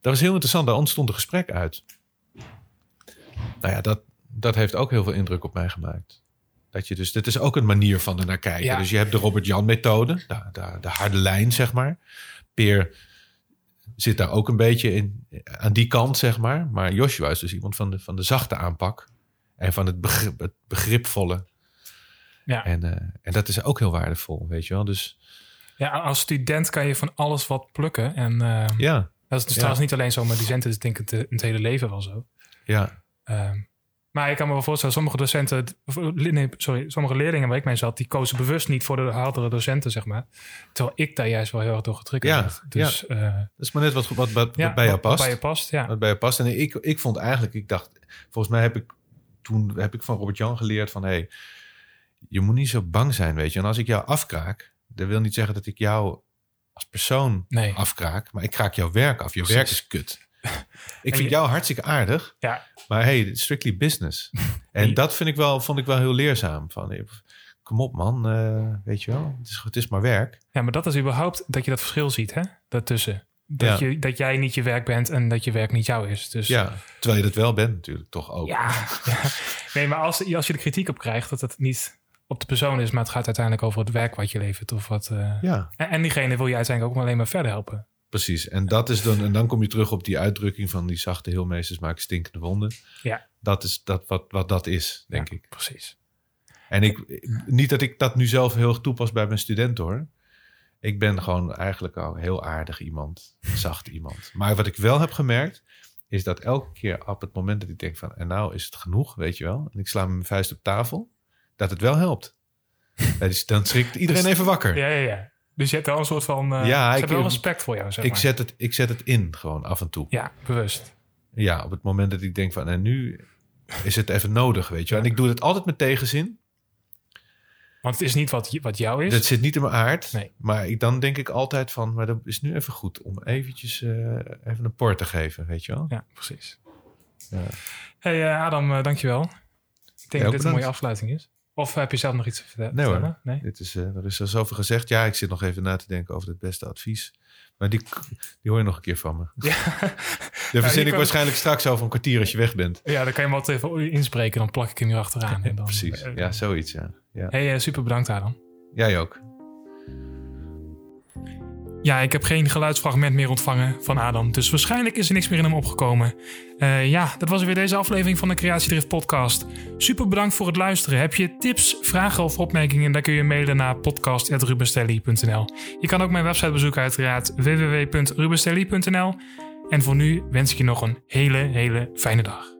dat was heel interessant. Daar ontstond een gesprek uit. Nou ja, dat, dat heeft ook heel veel indruk op mij gemaakt. Dat je dus, dit is ook een manier van er naar kijken. Ja. Dus je hebt de Robert-Jan-methode, de, de, de harde lijn, zeg maar. Peer zit daar ook een beetje in, aan die kant, zeg maar. Maar Joshua is dus iemand van de, van de zachte aanpak. En van het, begrip, het begripvolle. Ja. En, eh, en dat is ook heel waardevol, weet je wel. Dus Ja, als student kan je van alles wat plukken. En eh, ja, dat is dus Ja. trouwens niet alleen zo met docenten. Is denk ik het, het hele leven wel zo. ja, Ehm, maar ik kan me wel voorstellen, sommige docenten, nee, sorry, sommige leerlingen waar ik mee zat, die kozen bewust niet voor de hardere docenten, zeg maar. Terwijl ik daar juist wel heel erg door getriggerd Ja, werd. Dus eh, dat is maar net wat, wat, wat, ja, wat bij jou past. bij je past, ja. wat bij je past. En ik, ik vond eigenlijk, ik dacht, volgens mij heb ik toen heb ik van Robert Jan geleerd van, hé, hey, je moet niet zo bang zijn, weet je. En als ik jou afkraak, dat wil niet zeggen dat ik jou als persoon Nee. afkraak, maar ik kraak jouw werk af. Je Precies. werk is kut. ik vind je- jou hartstikke aardig, Ja, maar hey, strictly business. en dat vind ik wel, vond ik wel heel leerzaam. Van, hey, kom op man, eh, weet je wel, het is, het is maar werk. ja, maar dat is überhaupt dat je dat verschil ziet, hè? Daartussen. Dat, Ja. je, dat jij niet je werk bent en dat je werk niet jou is. Dus Ja, terwijl je dat wel bent natuurlijk, toch ook. Ja, ja. nee, maar als, als je er kritiek op krijgt, dat het niet op de persoon is, maar het gaat uiteindelijk over het werk wat je levert. Of wat, eh, ja. en, en diegene wil je uiteindelijk ook maar alleen maar verder helpen. Precies. En dat is dan, en dan kom je terug op die uitdrukking van die zachte heelmeesters maken stinkende wonden. Ja. Dat is dat, wat, wat dat is, denk Ja, ik. Precies. En ik, niet dat ik dat nu zelf heel erg toepas bij mijn studenten hoor. Ik ben gewoon eigenlijk al heel aardig iemand, zacht iemand. Maar wat ik wel heb gemerkt, is dat elke keer op het moment dat ik denk van, en nou is het genoeg, weet je wel. En ik sla mijn vuist op tafel, dat het wel helpt. Ja, dus dan schrikt iedereen Dus- even wakker. Ja, ja, ja. Dus je hebt wel een soort van. eh Ja, ik- hebben wel respect voor jou, zeg ik, maar. zet het, ik zet het in gewoon af en toe. Ja, bewust. Ja, op het moment dat ik denk van, en nu is het even nodig, weet je wel. En ik doe het altijd met tegenzin. Want het is niet wat, wat jou is. Dat zit niet in mijn aard. Nee. Maar ik, dan denk ik altijd van, maar dat is nu even goed om eventjes eh, even een poort te geven, weet je wel. Ja, precies. Ja. Hey eh, Adam, dankjewel. Ik denk dat dit een mooie afsluiting is. Of heb je zelf nog iets te vertellen? Nee, hoor. Nee? Dit is, eh, er is al zoveel gezegd. Ja, ik zit nog even na te denken over het beste advies. Maar die, die hoor je nog een keer van me. Ja. Daar verzin ik waarschijnlijk straks over een kwartier als je weg bent. ja, dan kan je hem altijd even inspreken. Dan plak ik hem hier achteraan. En dan, Precies. eh, Ja, zoiets, ja. ja. Hey, eh, super bedankt Adam. Jij ook. Ja, ik heb geen geluidsfragment meer ontvangen van Adam. Dus waarschijnlijk is er niks meer in hem opgekomen. Eh, ja, dat was weer deze aflevering van de Creatiedrift podcast. Super bedankt voor het luisteren. Heb je tips, vragen of opmerkingen... dan kun je mailen naar podcast.rubenstelly.nl. Je kan ook mijn website bezoeken uiteraard www.rubenstelly.nl. En voor nu wens ik je nog een hele, hele fijne dag.